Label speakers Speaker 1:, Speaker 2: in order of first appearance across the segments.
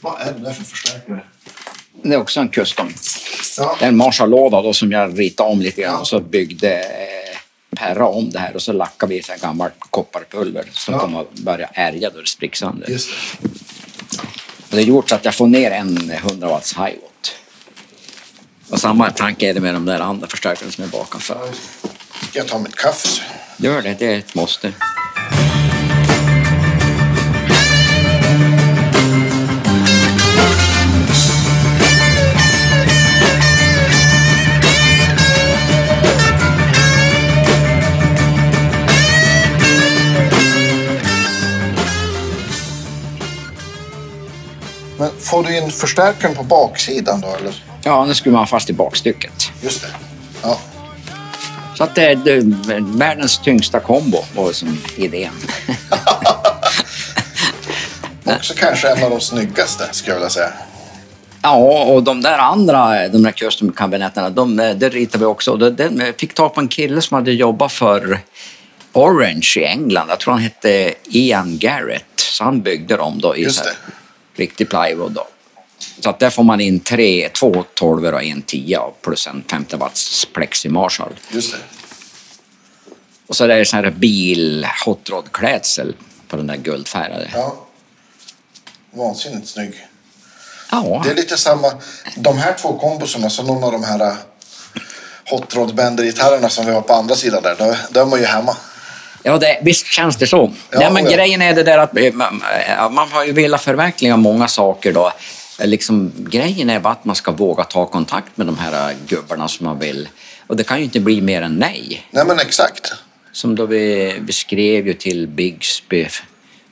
Speaker 1: Vad är det där för förstärkare?
Speaker 2: Det är också en custom.
Speaker 1: Ja.
Speaker 2: Det är en Marshall-låda som jag ritade om lite grann och så byggde eh, Perra om det här och så lackade vi så här gammalt kopparpulver som
Speaker 1: Ja.
Speaker 2: kommer att börja ärga då det spricker sönder.
Speaker 1: Just det.
Speaker 2: Och det är gjort så att jag får ner en 100 watts high watt. Och samma tanke är det med de där andra förstärkarna som är bakom.
Speaker 1: Ja. Ska jag ta mitt kaffe? så?
Speaker 2: Gör det, det är ett måste.
Speaker 1: Får du in förstärkaren på baksidan då eller?
Speaker 2: Ja, nu skruvar man fast i bakstycket.
Speaker 1: Just det. Ja.
Speaker 2: Så att det är världens tyngsta kombo var som idén.
Speaker 1: Också kanske en av de snyggaste skulle jag vilja säga.
Speaker 2: Ja, och de där andra, de där custom kabinetterna, de, det ritade vi också. Det- Den fick tag på en kille som hade jobbat för Orange i England. Jag tror han hette Ian Garrett. Så han byggde dem då i
Speaker 1: Just det.
Speaker 2: Riktig plywood. Då. Så att där får man in tre, två 12 och en 10 plus en 50 watts plexi Marshall.
Speaker 1: Just det.
Speaker 2: Och så är det sån här bil hot rod klädsel på den där guldfärgade.
Speaker 1: Ja. Vansinnigt snygg.
Speaker 2: Ja,
Speaker 1: Det är lite samma. De här två kombosarna som någon av de här äh, Hot Rod Bender-gitarrerna som vi har på andra sidan där. De, de är ju hemma.
Speaker 2: Ja, det, visst känns det så.
Speaker 1: Ja,
Speaker 2: Nej, men
Speaker 1: ja.
Speaker 2: grejen är det där att eh, man, eh, man har ju velat förverkliga många saker då. Eh, Liksom, grejen är bara att man ska våga ta kontakt med de här gubbarna som man vill. Och det kan ju inte bli mer än nej.
Speaker 1: Nej men exakt.
Speaker 2: Som då vi, skrev ju till Bigsby,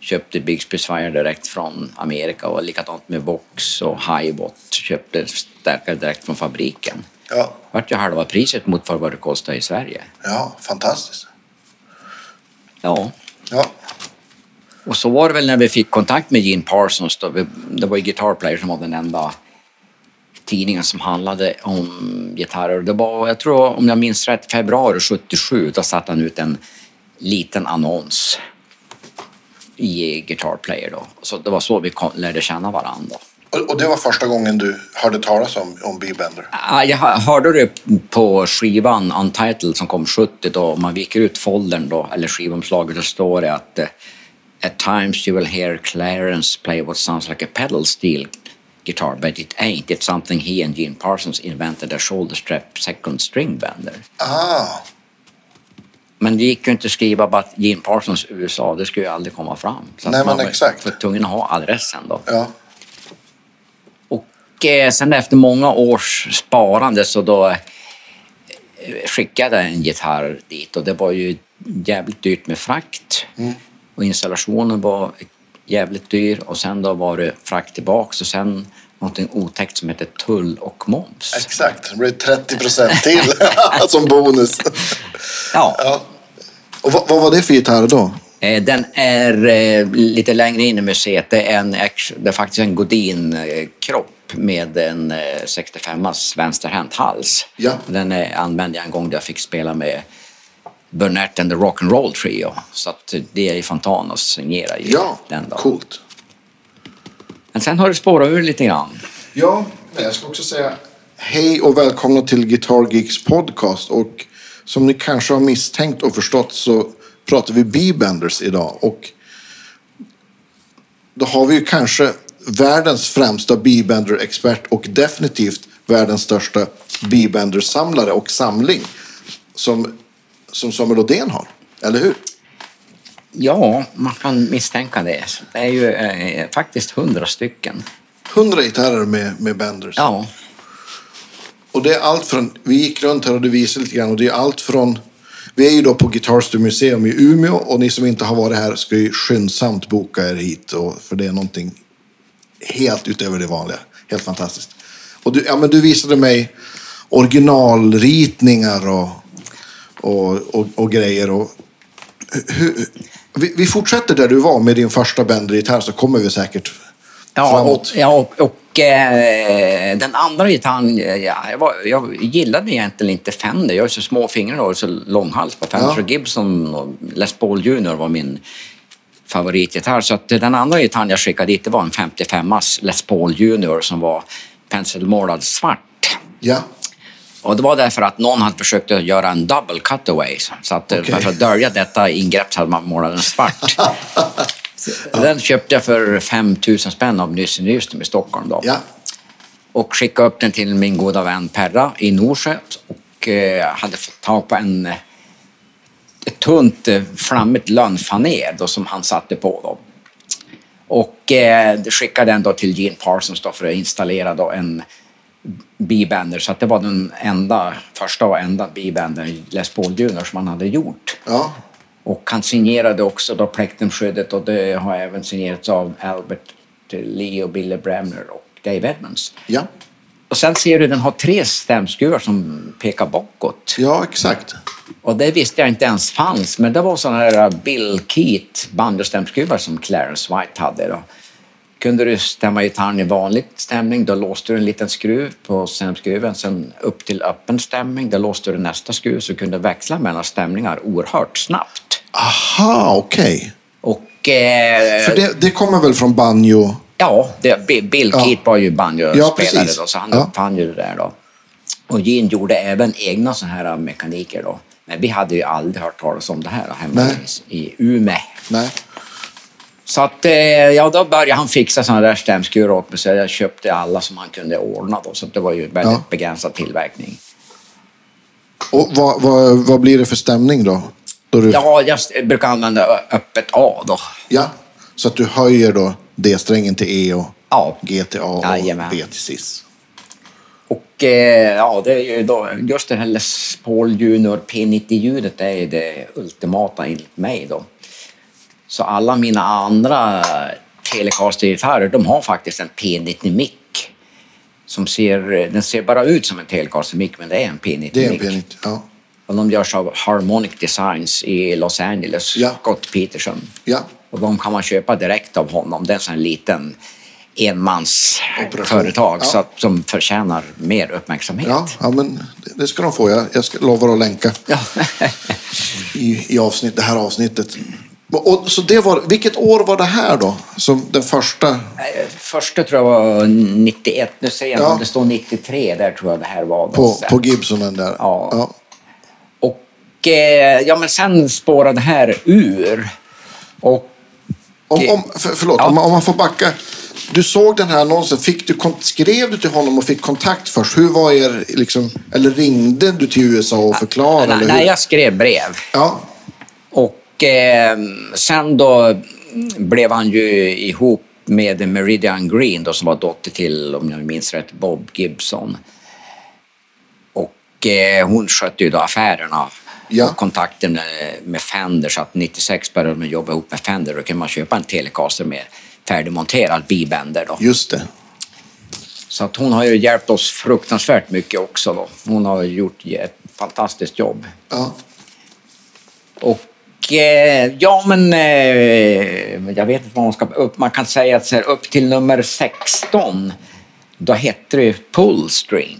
Speaker 2: köpte Bigsby Fire direkt från Amerika och likadant med Vox och Highbot, köpte stärkare direkt från fabriken.
Speaker 1: Ja,
Speaker 2: vart ju halva priset mot vad det kostar i Sverige.
Speaker 1: ja fantastiskt.
Speaker 2: Ja,
Speaker 1: Ja,
Speaker 2: och så var det väl när vi fick kontakt med Gene Parsons. Då vi, det var ju Guitar Player som var den enda tidningen som handlade om gitarrer. Det var, jag tror, om jag minns rätt, februari 77, då satte han ut en liten annons i Guitar Player då. Så det var så vi kom, lärde känna varandra.
Speaker 1: Och, det var första gången du hörde talas om, om B-Bender?
Speaker 2: Ah, Jag hörde det på skivan Untitled som kom 70 då. Om man viker ut foldern då, eller skivomslaget, så står det att eh, At times you will hear Clarence play what sounds like a pedal steel guitar, but it ain't. It's something he and Gene Parsons invented a shoulder strap second string bender.
Speaker 1: Ah,
Speaker 2: Men det gick ju inte att skriva bara att Gene Parsons USA, det skulle ju aldrig komma fram. Så
Speaker 1: Nej, men
Speaker 2: man var
Speaker 1: exakt.
Speaker 2: var tvungen att ha adressen då.
Speaker 1: ja.
Speaker 2: Eh, sen efter många års sparande så då eh, skickade jag en gitarr dit och det var ju jävligt dyrt med frakt. Och installationen var jävligt dyr och sen då var det frakt tillbaks och sen någonting otäckt som heter tull och moms.
Speaker 1: Exakt, det blir 30 procent till som bonus.
Speaker 2: Ja,
Speaker 1: Ja. Och vad, vad var det för gitarr då?
Speaker 2: eh, den är eh, lite längre in i museet. Det är, en, det är faktiskt en Godin-kropp med en eh, 65as vänsterhänt hals.
Speaker 1: Ja.
Speaker 2: Den eh, använde jag en gång där jag fick spela med Burnett and the Rock'n'Roll Trio. Så att det är ju Fontanos signerar ju
Speaker 1: Ja,
Speaker 2: den då.
Speaker 1: coolt.
Speaker 2: Men sen har det spårat ur lite grann.
Speaker 1: Ja, men jag ska också säga hej och välkomna till Guitar Geeks podcast. Och som ni kanske har misstänkt och förstått så pratar vi B-benders idag. Och då har vi ju kanske världens främsta B-bender-expert och definitivt världens största B-bender-samlare och samling som, som Samuel Odén har. Eller hur?
Speaker 2: Ja, man kan misstänka det. Det är ju eh, faktiskt hundra stycken.
Speaker 1: Hundra gitarrer med, med benders.
Speaker 2: Ja,
Speaker 1: Och det är allt från, vi gick runt här och du visade lite grann och det är allt från, vi är ju då på Guitar Museum i Umeå och ni som inte har varit här ska ju skyndsamt boka er hit och, för det är någonting helt utöver det vanliga. Helt fantastiskt. Och du, ja, men du visade mig originalritningar och, och, och, och grejer. Och, hur, vi, vi fortsätter där du var med din första Bender-gitarr så kommer vi säkert
Speaker 2: Ja,
Speaker 1: framåt.
Speaker 2: och, ja, och, och eh, den andra gitarren, eh, ja, jag, var, jag gillade egentligen inte Fender. Jag har så små fingrar och så lång hals på Fender.
Speaker 1: Ja.
Speaker 2: Så Gibson och Les Paul Junior var min favoritgitarr. Så att den andra gitarren jag skickade dit det var en 55 Les Paul Junior som var penselmålad svart.
Speaker 1: Ja.
Speaker 2: Och det var därför att någon hade försökt att göra en double cutaway. Så att
Speaker 1: Okej.
Speaker 2: för att dölja detta ingrepp så hade man målat den svart. Den köpte jag för 5 000 spänn av Nysse Nyström i Stockholm. Då.
Speaker 1: Ja.
Speaker 2: Och skickade upp den till min goda vän Perra i Norsjö. Och eh, hade fått tag på en, eh, ett tunt eh, flammigt lönnfaner då, som han satte på. Då. Och eh, skickade den då till Gene Parsons då för att installera då en B-bander. Så att det var den enda, första och enda B-bander, Les Paul Junior, som han hade gjort.
Speaker 1: Ja.
Speaker 2: Och han signerade också då plektrumskyddet och det har även signerats av Albert Lee och Billy Bremner och Dave Edmonds.
Speaker 1: Ja.
Speaker 2: Och sen ser du den har tre stämskruvar som pekar bakåt.
Speaker 1: Ja, exakt.
Speaker 2: Och det visste jag inte ens fanns, men det var sådana här Bill Keat banjostämskruvar som Clarence White hade. Då. Kunde du stämma gitarren i vanlig stämning, då låste du en liten skruv på stämskruven. Sen upp till öppen stämning, då låste du nästa skruv så du kunde växla mellan stämningar oerhört snabbt.
Speaker 1: Aha, okej.
Speaker 2: Och... Eh,
Speaker 1: För det, det kommer väl från banjo?
Speaker 2: Ja, det, Bi- Bill
Speaker 1: Ja.
Speaker 2: Keat var ju
Speaker 1: Ja,
Speaker 2: banjospelare då, så han
Speaker 1: Ja.
Speaker 2: uppfann ju det där då. Och Gene gjorde även egna sådana här mekaniker då. Men vi hade ju aldrig hört talas om det här hemma i, i Umeå.
Speaker 1: Nej.
Speaker 2: Så att, eh, ja, då började han fixa sådana där stämskruvar åt mig så jag köpte alla som han kunde ordna då. Så det var ju väldigt
Speaker 1: Ja.
Speaker 2: begränsad tillverkning.
Speaker 1: Och vad, vad, vad blir det för stämning då? då du,
Speaker 2: Ja, jag brukar använda öppet A då.
Speaker 1: Ja, Så att du höjer då D-strängen till E och
Speaker 2: Ja.
Speaker 1: G till A och
Speaker 2: Jajamän.
Speaker 1: B till cis.
Speaker 2: Eh, ja, det är ju då, just det här Les Paul Junior P90-ljudet är det ultimata enligt mig då. Så alla mina andra Telecaster-gitarrer, de har faktiskt en P90-mick. Som ser, den ser bara ut som en Telecaster-mick, men det är en P90-mick.
Speaker 1: Det är en P90. Ja.
Speaker 2: Och de görs av Harmonic Designs i Los Angeles,
Speaker 1: Ja.
Speaker 2: Scott Peterson.
Speaker 1: Ja.
Speaker 2: Och de kan man köpa direkt av honom. Det är en sån här liten. Enmansföretag
Speaker 1: Ja.
Speaker 2: så att, förtjänar mer uppmärksamhet.
Speaker 1: Ja, ja, men det, ska de få. Jag, jag ska lovar att länka
Speaker 2: Ja.
Speaker 1: i, i avsnitt, det här avsnittet. Och, så det var, vilket år var det här då? Som den första?
Speaker 2: Första tror jag var 91. Nu ser jag
Speaker 1: Ja.
Speaker 2: om det står 93 där tror jag det här var.
Speaker 1: På,
Speaker 2: sen.
Speaker 1: på Gibsonen där?
Speaker 2: Ja.
Speaker 1: ja.
Speaker 2: Och eh, ja, men sen spårade det här ur. Och
Speaker 1: Om, om, för, förlåt,
Speaker 2: Ja.
Speaker 1: om, man- om man får backa. Du såg den här annonsen. Fick du, skrev du till honom och fick kontakt först? Hur var er, liksom, eller ringde du till USA och förklarade?
Speaker 2: nej, nej, jag skrev brev.
Speaker 1: Ja,
Speaker 2: Och eh, sen då blev han ju ihop med Meridian Green då, som var dotter till, om jag minns rätt, Bob Gibson. Och eh, hon skötte ju då affärerna
Speaker 1: Ja.
Speaker 2: och kontakten med, med Fender. Så att 96 började de jobba ihop med Fender. Då kunde man köpa en Telecaster med färdigmonterad B-bender då.
Speaker 1: just det.
Speaker 2: Så att hon har ju hjälpt oss fruktansvärt mycket också då. Hon har gjort ett fantastiskt jobb.
Speaker 1: Ja.
Speaker 2: Och eh, ja, men eh, jag vet inte vad man ska upp. Man kan säga att så här, upp till nummer 16, då hette det pullstring.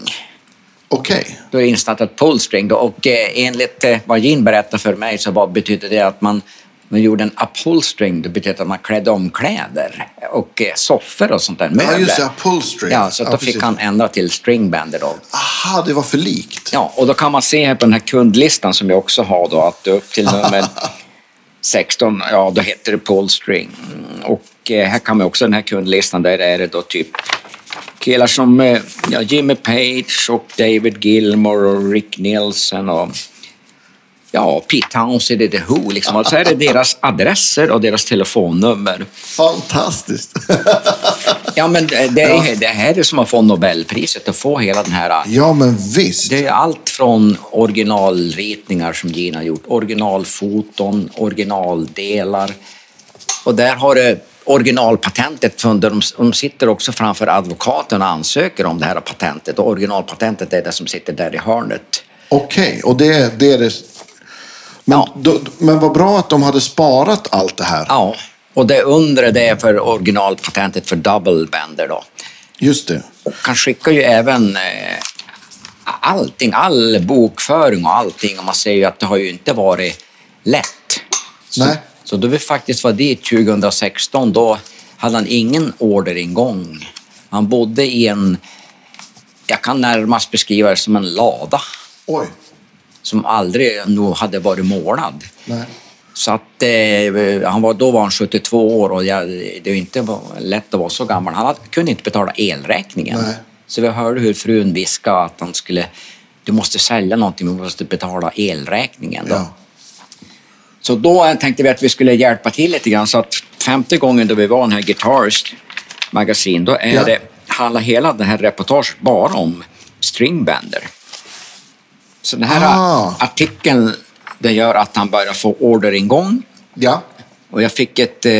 Speaker 1: Okej.
Speaker 2: Då är det instartat pullstring. Då. Och eh, enligt vad Gin berättade för mig så var, betydde det att man, man gjorde en upholstring. Det betyder att man klädde om kläder och eh, soffor och sånt där.
Speaker 1: Ja, just det. Upholstery.
Speaker 2: Ja, så att då
Speaker 1: precis.
Speaker 2: fick han ändra till stringbander då.
Speaker 1: Aha, det var för likt.
Speaker 2: Ja, och då kan man se här på den här kundlistan som jag också har då att upp till nummer 16, ja då heter det Paul String. Och eh, här kan man också den här kundlistan, där är det då typ killar som eh, ja, Jimmy Page och David Gilmore och Rick Nielsen och ja, Pete i The Who liksom. Och så är det deras adresser och deras telefonnummer.
Speaker 1: Fantastiskt.
Speaker 2: Ja, men det, är, det här är som att få Nobelpriset, att få hela den här
Speaker 1: ja, men visst.
Speaker 2: Det är allt från originalritningar som Gina gjort, originalfoton, originaldelar. Och där har det originalpatentet, de, sitter också framför advokaten och ansöker om det här patentet. Och originalpatentet är det som sitter där i hörnet.
Speaker 1: Okej, och det, det är det. Men,
Speaker 2: Ja.
Speaker 1: då, men vad bra att de hade sparat allt det här.
Speaker 2: Ja, och det undre det är för originalpatentet för double bender då.
Speaker 1: Just det.
Speaker 2: Och han skickar ju även eh, allting, all bokföring och allting. Och man ser ju att det har ju inte varit lätt. Så,
Speaker 1: Nej.
Speaker 2: Så då vi faktiskt var dit 2016, då hade han ingen orderingång. Han bodde i en, jag kan närmast beskriva det som en lada
Speaker 1: Oj.
Speaker 2: Som aldrig nog hade varit målad.
Speaker 1: Nej.
Speaker 2: Så att, eh, han var, då var han 72 år och jag, det var inte lätt att vara så gammal. Han hade, kunde inte betala elräkningen.
Speaker 1: Nej.
Speaker 2: Så vi hörde hur frun viskade att han skulle, du måste sälja någonting, du måste betala elräkningen. Då.
Speaker 1: Ja.
Speaker 2: Så då tänkte vi att vi skulle hjälpa till lite grann. Så att femte gången då vi var i den här Guitarist magasin, då är
Speaker 1: Ja.
Speaker 2: det, handlar hela det här reportaget bara om stringbänder. Så den här
Speaker 1: Ah.
Speaker 2: artikeln det gör att han börjar få orderingång.
Speaker 1: Ja.
Speaker 2: Och jag fick ett eh,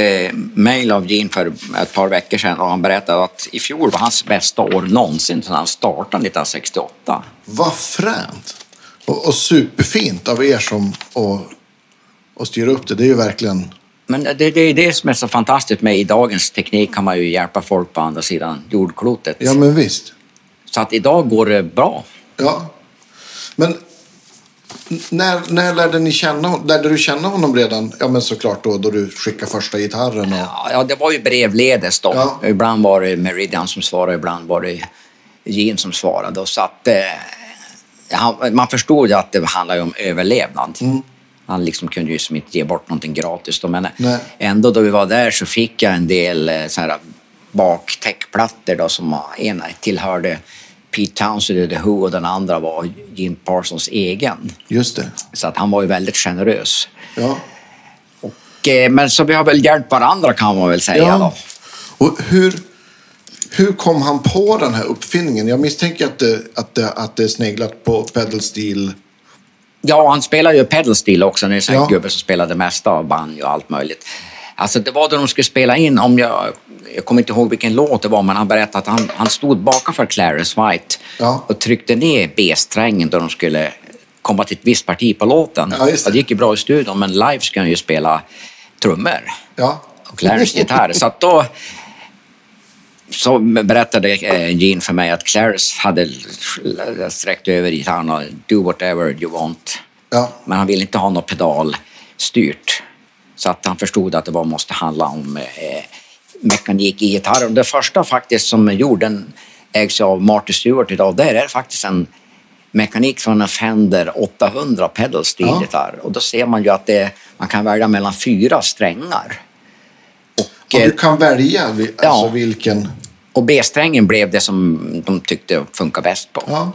Speaker 2: mail av Gene för ett par veckor sedan och han berättade att i fjol var hans bästa år någonsin sedan han startade 1968.
Speaker 1: Vad fränt. Och, och superfint av er som och, och styra upp det. Det är ju verkligen...
Speaker 2: Men det, det är det som är så fantastiskt med i dagens teknik kan man ju hjälpa folk på andra sidan jordklotet.
Speaker 1: Ja, men visst.
Speaker 2: Så att idag går det bra.
Speaker 1: Ja. Men när, när lärde ni känna Lärde du känna honom redan? Ja, men såklart då, då du skickade första gitarren. Och...
Speaker 2: Ja, ja, det var ju brevledes då.
Speaker 1: Ja.
Speaker 2: Ibland var det Meridian som svarade, ibland var det Gene som svarade. Och så att, eh, man förstod ju att det handlade om överlevnad.
Speaker 1: Mm.
Speaker 2: Han liksom kunde ju som inte ge bort någonting gratis. Då. Men
Speaker 1: Nej.
Speaker 2: ändå då vi var där så fick jag en del eh, baktäckplattor då, som var- ena tillhörde Pete Townsend i The Who och den andra var Gene Parsons egen.
Speaker 1: Just det.
Speaker 2: Så att han var ju väldigt generös.
Speaker 1: Ja.
Speaker 2: Och, eh, men så vi har väl hjälpt varandra kan man väl säga.
Speaker 1: Ja.
Speaker 2: Då.
Speaker 1: Och hur, hur kom han på den här uppfinningen? Jag misstänker att det, att det, att det är sneglat på pedal steel.
Speaker 2: Ja, han spelar ju pedal steel också. Det är en
Speaker 1: Ja.
Speaker 2: gubbe som spelar det mesta av banjo och allt möjligt. Alltså det var då de skulle spela in, om jag, jag kommer inte ihåg vilken låt det var, men han berättade att han, han stod bakom Clarence White
Speaker 1: Ja.
Speaker 2: och tryckte ner B-strängen då de skulle komma till ett visst parti på låten.
Speaker 1: Ja, det.
Speaker 2: Det gick ju bra i studion, men live ska han ju spela trummor
Speaker 1: Ja.
Speaker 2: och Clarence gitarr. Så då så berättade eh, Gene för mig att Clarence hade sträckt över gitarren och do whatever you want.
Speaker 1: Ja.
Speaker 2: Men han ville inte ha något pedalstyrt. Så att han förstod att det bara måste handla om eh, mekanik i gitarren. Det första faktiskt som jorden ägs av Marty Stewart idag, där är det faktiskt en mekanik från en Fender 800 pedal steel
Speaker 1: Ja.
Speaker 2: gitarr. Och då ser man ju att det, man kan välja mellan fyra strängar. Och,
Speaker 1: Och
Speaker 2: eh,
Speaker 1: du kan välja alltså
Speaker 2: Ja.
Speaker 1: vilken...
Speaker 2: och B-strängen blev det som de tyckte funkar bäst på.
Speaker 1: Ja.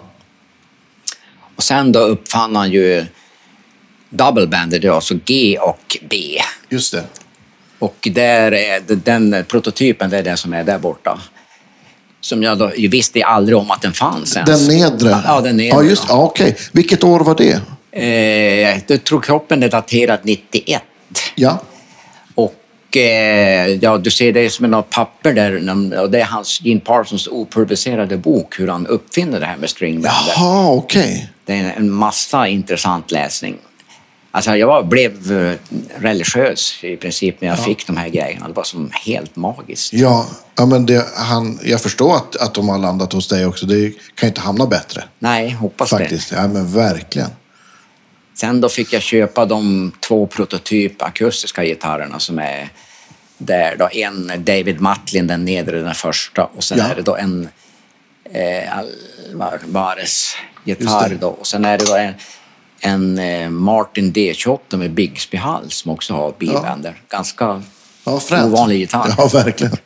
Speaker 2: Och sen då uppfann han ju double banded, alltså G och B.
Speaker 1: Just det.
Speaker 2: Och där är den prototypen, det är den som är där borta. Som jag då, ju visste aldrig om att den fanns ens.
Speaker 1: Den nedre?
Speaker 2: Ja, den nedre.
Speaker 1: Ja, just ja, Okej. Vilket år var det?
Speaker 2: Eh, jag tror kroppen är daterad 91.
Speaker 1: Ja.
Speaker 2: Och eh, ja, du ser det som något papper där och det är hans Gene Parsons opublicerade bok hur han uppfinner det här med stringbander.
Speaker 1: Jaha, okej.
Speaker 2: Det är en massa intressant läsning. Alltså jag blev eh, religiös i princip när jag fick de här grejerna. Det var som helt magiskt.
Speaker 1: Ja, ja men det, han, jag förstår att, att de har landat hos dig också. Det kan ju inte hamna bättre.
Speaker 2: Nej, hoppas
Speaker 1: Faktiskt. Ja, men verkligen.
Speaker 2: det. Sen då fick jag köpa de två prototyp akustiska gitarrerna som är där. Då. En David Matlin, den nedre, den första. Och sen
Speaker 1: Ja.
Speaker 2: är det då en eh, Alvarez
Speaker 1: Just
Speaker 2: gitarr.
Speaker 1: det.
Speaker 2: Då. Och sen är det då en, en eh, Martin D28 med Bigsby-hals som också har bilbänder. Ganska
Speaker 1: Ja, fränt.
Speaker 2: ovanlig gitarr.
Speaker 1: Ja, verkligen.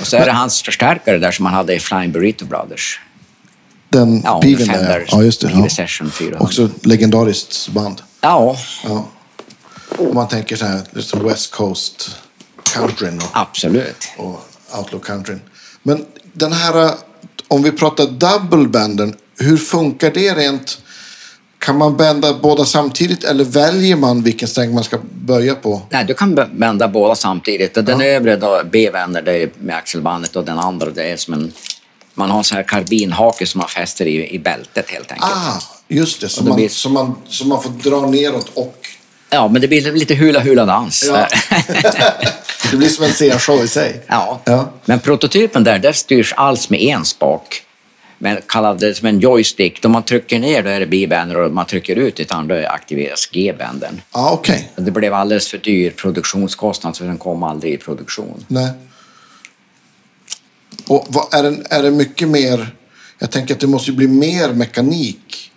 Speaker 2: Och så är det hans förstärkare där som han hade i Flying Burrito Brothers.
Speaker 1: Den
Speaker 2: Ja,
Speaker 1: piven där. Ja, just det. Ja.
Speaker 2: Session 400.
Speaker 1: Också legendariskt band.
Speaker 2: Ja,
Speaker 1: Ja. Om man tänker så här, liksom West Coast countryn och,
Speaker 2: absolut.
Speaker 1: och outlaw countryn. Men den här, om vi pratar double banden, hur funkar det rent? Kan man bända båda samtidigt eller väljer man vilken sträng man ska böja på?
Speaker 2: Nej, du kan vända båda samtidigt. Den övre då, B-vänder, det med axelbandet och den andra det är som en... Man har en sån här karbinhake som man fäster i, i bältet helt enkelt.
Speaker 1: Ah, just det.
Speaker 2: Det
Speaker 1: man,
Speaker 2: blir-
Speaker 1: så man, så man får dra neråt och...
Speaker 2: Ja, men det blir lite hula-hula-dans.
Speaker 1: Ja. det blir som en scenshow i sig.
Speaker 2: ja.
Speaker 1: Ja.
Speaker 2: Men prototypen där, där styrs alls med en spak. Men kallade som en joystick. Då man trycker ner då är det B-bänder och man trycker ut gitarren då aktiveras G-bänden.
Speaker 1: Ja, okej.
Speaker 2: Det blev alldeles för dyr produktionskostnad så den kom aldrig i produktion.
Speaker 1: Nej. Och vad, är, det, är det mycket mer... Jag tänker att det måste bli mer mekanik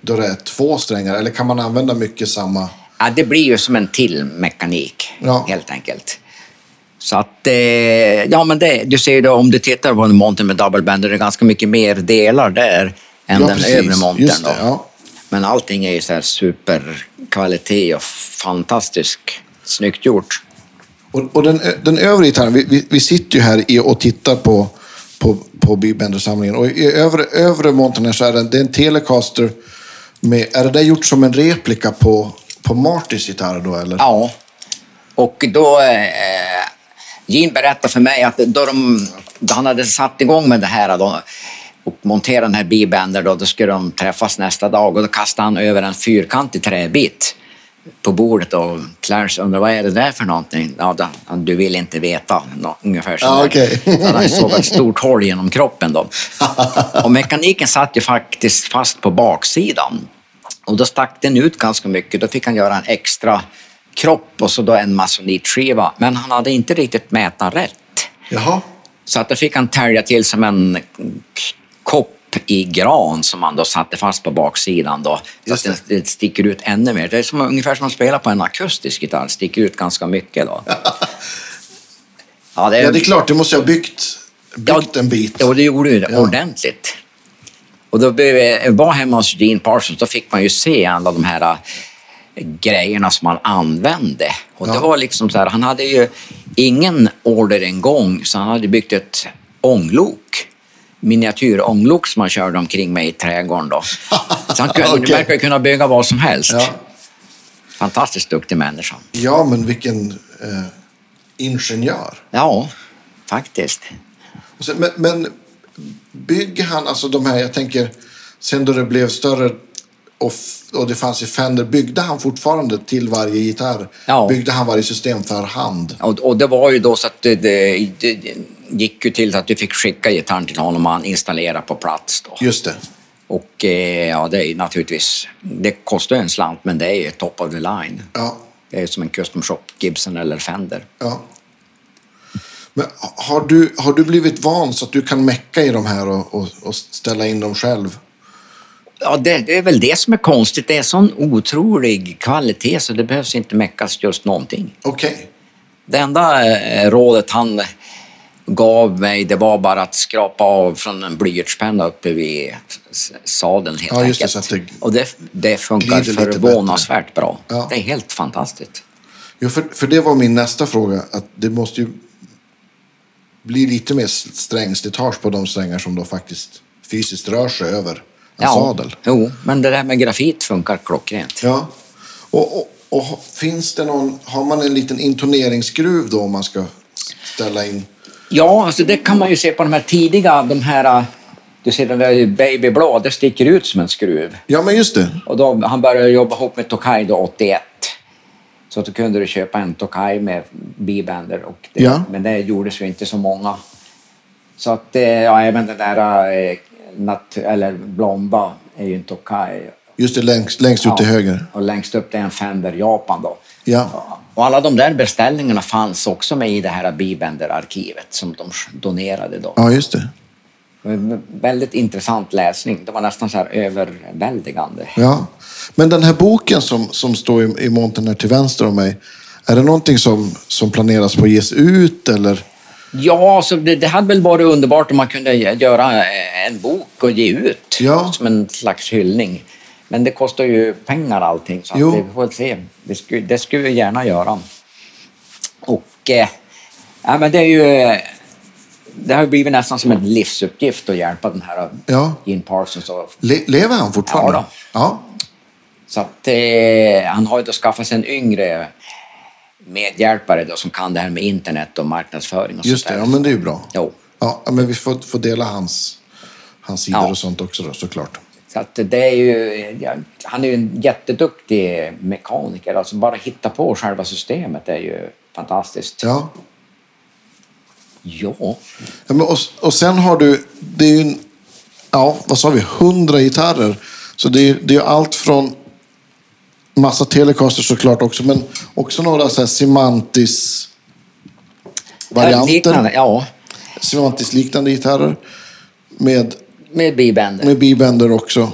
Speaker 1: då det är två strängar. Eller kan man använda mycket samma...
Speaker 2: Ja, det blir ju som en till mekanik,
Speaker 1: Ja.
Speaker 2: helt enkelt. Så att, eh, ja men det, du ser ju då om du tittar på en monter med double band, det är ganska mycket mer delar där än
Speaker 1: Ja,
Speaker 2: den
Speaker 1: precis.
Speaker 2: övre montern.
Speaker 1: Det, ja.
Speaker 2: Men allting är ju så här superkvalitet och fantastiskt snyggt gjort.
Speaker 1: Och, och den, den övre gitarren, vi, vi, vi sitter ju här och tittar på, på, på B-Bender-samlingen. Och i övre, övre montern så är det, det är en Telecaster. Med, är det där gjort som en replika på, på Martys gitarr då eller?
Speaker 2: Ja. Och då... Gene berättade för mig att då, de, då han hade satt igång med det här då, och monterat den här B-bender då, då skulle de träffas nästa dag och då kastade han över en fyrkantig träbit på bordet och Clarence undrade vad är det där för någonting? Ja, då, du vill inte veta. Ungefär så. Där.
Speaker 1: okej.
Speaker 2: Han såg ett stort hål genom kroppen då. Och mekaniken satt ju faktiskt fast på baksidan. Och då stack den ut ganska mycket. Då fick han göra en extra kropp och så då en masonitskiva. Men han hade inte riktigt mätat rätt.
Speaker 1: Jaha.
Speaker 2: Så att då fick han tälja till som en kopp i gran som han då satte fast på baksidan då. Så att den, det sticker ut ännu mer. Det är som, ungefär som att spela på en akustisk gitarr, sticker ut ganska mycket då. Ja, det,
Speaker 1: Ja, det är klart, du måste ha byggt, byggt en bit.
Speaker 2: Ja, det gjorde det
Speaker 1: Ja.
Speaker 2: ordentligt. Och då blev jag var hemma hos Gene Parsons, då fick man ju se alla de här grejerna som han använde. Och det
Speaker 1: Ja.
Speaker 2: var liksom så här, han hade ju ingen orderingång, så han hade byggt ett ånglok. Miniatyrånglok som han körde omkring med i trädgården då. Så han kunde,
Speaker 1: Okej.
Speaker 2: verkar kunna bygga vad som helst.
Speaker 1: Ja.
Speaker 2: Fantastiskt duktig människa.
Speaker 1: ja, men vilken eh, ingenjör.
Speaker 2: Ja, faktiskt.
Speaker 1: Sen, men, men bygger han, alltså de här, jag tänker, sen då det blev större och, och det fanns i Fender, byggde han fortfarande till varje gitarr?
Speaker 2: Ja.
Speaker 1: Byggde han varje system för hand?
Speaker 2: Och, och det var ju då så att det, det, det gick ju till att du fick skicka gitarren till honom och han installerade på plats. Då.
Speaker 1: Just det.
Speaker 2: Och eh, ja, det är naturligtvis, det kostar en slant men det är ju top of the line.
Speaker 1: Ja.
Speaker 2: Det är som en custom shop, Gibson eller Fender.
Speaker 1: ja. Men har du, har du blivit van så att du kan mecka i de här och, och, och ställa in dem själv?
Speaker 2: Ja, det, det är väl det som är konstigt. Det är sån otrolig kvalitet så det behövs inte meckas just någonting.
Speaker 1: Okej.
Speaker 2: Det enda eh, rådet han gav mig det var bara att skrapa av från en blyertspenna uppe vid sadeln helt
Speaker 1: Ja, just det,
Speaker 2: enkelt.
Speaker 1: så att det
Speaker 2: Och det, det funkar förvånansvärt bra.
Speaker 1: Ja.
Speaker 2: Det är helt fantastiskt.
Speaker 1: Jo, för, för det var min nästa fråga. Att det måste ju bli lite mer strängslitage på de strängar som då faktiskt fysiskt rör sig över en sadel.
Speaker 2: Jo, men det där med grafit funkar klockrent.
Speaker 1: Ja. Och, och, och finns det någon, har man en liten intoneringsskruv då om man ska ställa in?
Speaker 2: Ja, alltså det kan man ju se på de här tidiga, de här, äh, du ser den där babyblå, det sticker ut som en skruv.
Speaker 1: Ja, men just det.
Speaker 2: Och då, han började jobba ihop med Tokai då 81. Så då kunde du köpa en Tokai med B-bander. Och det,
Speaker 1: Ja.
Speaker 2: Men det gjordes ju inte så många. Så att, eh, ja, även den där eh, nat- eller blonda är ju en Tokai.
Speaker 1: Just det, längst, längst ut till höger.
Speaker 2: Och längst upp det är en Fender Japan då.
Speaker 1: Ja.
Speaker 2: Och alla de där beställningarna fanns också med i det här B-Bender-arkivet som de donerade då.
Speaker 1: Ja, just det.
Speaker 2: Väldigt intressant läsning. Det var nästan så här överväldigande.
Speaker 1: Ja. Men den här boken som, som står i, i montern här till vänster om mig. Är det någonting som, som planeras på att ges ut eller?
Speaker 2: Ja, så det, det hade väl varit underbart om man kunde göra en bok och ge ut
Speaker 1: Ja.
Speaker 2: som en slags hyllning. Men det kostar ju pengar allting, så att vi får se. Det skulle, det skulle vi gärna göra. Och eh, ja, men det är ju... eh, Det har blivit nästan som en livsuppgift att hjälpa den här
Speaker 1: Ja.
Speaker 2: Gene Parsons. Och,
Speaker 1: Le, lever han fortfarande?
Speaker 2: Ja då.
Speaker 1: Ja.
Speaker 2: så att, eh, han har ju då skaffat sig en yngre medhjälpare då, som kan det här med internet och marknadsföring och
Speaker 1: Just
Speaker 2: sånt
Speaker 1: det, ja men det är ju bra.
Speaker 2: Jo.
Speaker 1: Ja, men vi får, får dela hans, hans sidor
Speaker 2: Ja.
Speaker 1: och sånt också då såklart.
Speaker 2: Så att det är ju, han är ju en jätteduktig mekaniker. Alltså bara hitta på själva systemet är ju fantastiskt.
Speaker 1: Ja.
Speaker 2: Ja.
Speaker 1: ja men och, och sen har du, det är ju ja, vad sa vi, 100 gitarrer. Så det är, det är allt från massa Telecaster såklart också, men också några så här Simantis varianter.
Speaker 2: Liknande, ja,
Speaker 1: Simantis-liknande gitarrer. Med,
Speaker 2: med bibänder.
Speaker 1: med bibänder också.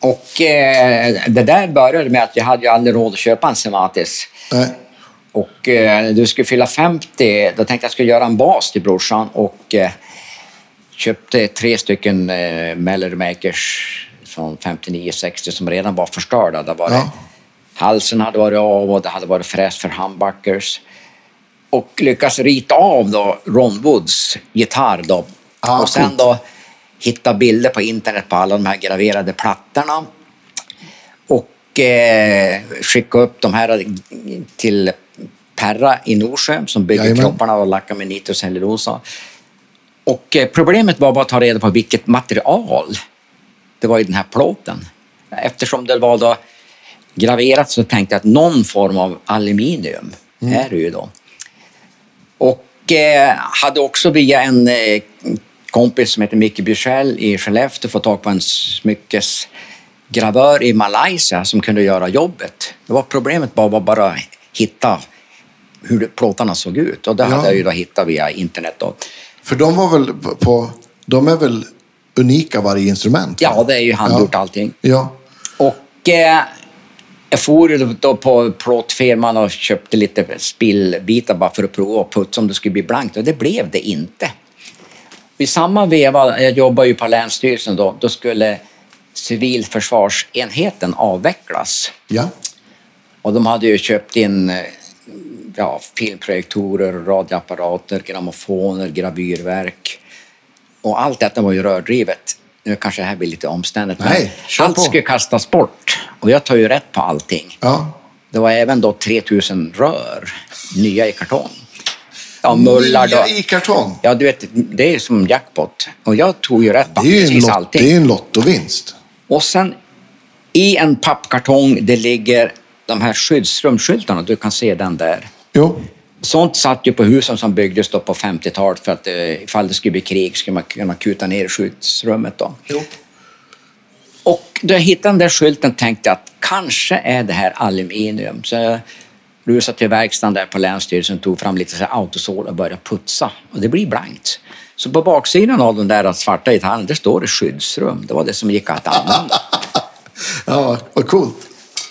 Speaker 2: Och eh, det där började med att jag hade ju aldrig råd att köpa en Sematis.
Speaker 1: Nej.
Speaker 2: Och eh, du skulle fylla 50, då tänkte jag skulle göra en bas till brorsan och eh, köpte tre stycken eh, Melody Makers från 59-60 som redan var förstörda. Det var
Speaker 1: Ja.
Speaker 2: Halsen hade varit av och det hade varit fräs för humbuckers. Och lyckas rita av då Ron Woods gitarr då.
Speaker 1: Ah,
Speaker 2: och sen då hitta bilder på internet på alla de här graverade plattorna. Och eh, skicka upp de här till Perra i Norsjö som bygger
Speaker 1: Jajamän.
Speaker 2: kropparna och lackar med nitrocellulosa. Och eh, problemet var bara att ta reda på vilket material det var i den här plåten. Eftersom det var då graverat så tänkte jag att någon form av aluminium är det ju då. Och eh, hade också via en eh, kompis som heter Micke Bjursell i Skellefteå fått tag på en smyckesgravör i Malaysia som kunde göra jobbet. Det var problemet bara var bara hitta hur plåtarna såg ut och det
Speaker 1: Ja.
Speaker 2: hade jag ju då hittat via internet. Då.
Speaker 1: För de var väl på- på... De är väl unika varje instrument?
Speaker 2: Ja, det är ju handgjort
Speaker 1: Ja.
Speaker 2: allting.
Speaker 1: Ja.
Speaker 2: Och eh, jag for då på plåtfirman och köpte lite spillbitar bara för att prova och putsa om det skulle bli blankt och det blev det inte. I samma veva, jag jobbar ju på Länsstyrelsen då, då skulle civilförsvarsenheten avvecklas.
Speaker 1: Ja.
Speaker 2: Och de hade ju köpt in ja, filmprojektorer, radioapparater, grammofoner, gravyrverk. Och allt detta var ju rördrivet. Nu kanske det här blir lite omständigt,
Speaker 1: Nej,
Speaker 2: men allt
Speaker 1: på.
Speaker 2: skulle kastas bort. Och jag tar ju rätt på allting.
Speaker 1: Ja.
Speaker 2: Det var även då 3000 rör, nya i kartong. Ja, mullar då.
Speaker 1: Nya i kartong.
Speaker 2: Ja, du vet, det är som jackpot. Och jag tog ju rätt på
Speaker 1: ju
Speaker 2: precis
Speaker 1: lot,
Speaker 2: allting.
Speaker 1: det är en lottovinst.
Speaker 2: Och sen i en pappkartong, det ligger de här skyddsrumsskyltarna. Du kan se den där.
Speaker 1: Jo.
Speaker 2: Sånt satt ju på husen som byggdes då på 50-talet för att eh, ifall det skulle bli krig skulle man kunna kuta ner i skyddsrummet. Då.
Speaker 1: jo.
Speaker 2: Och då jag hittade den där skylten tänkte jag att kanske är det här aluminium. Så jag rusade till verkstaden där på Länsstyrelsen tog fram lite så autosol och började putsa. Och det blir blankt. Så på baksidan av den där svarta gitarren, där står det skyddsrum. Det var det som gick att använda.
Speaker 1: Ja, vad coolt.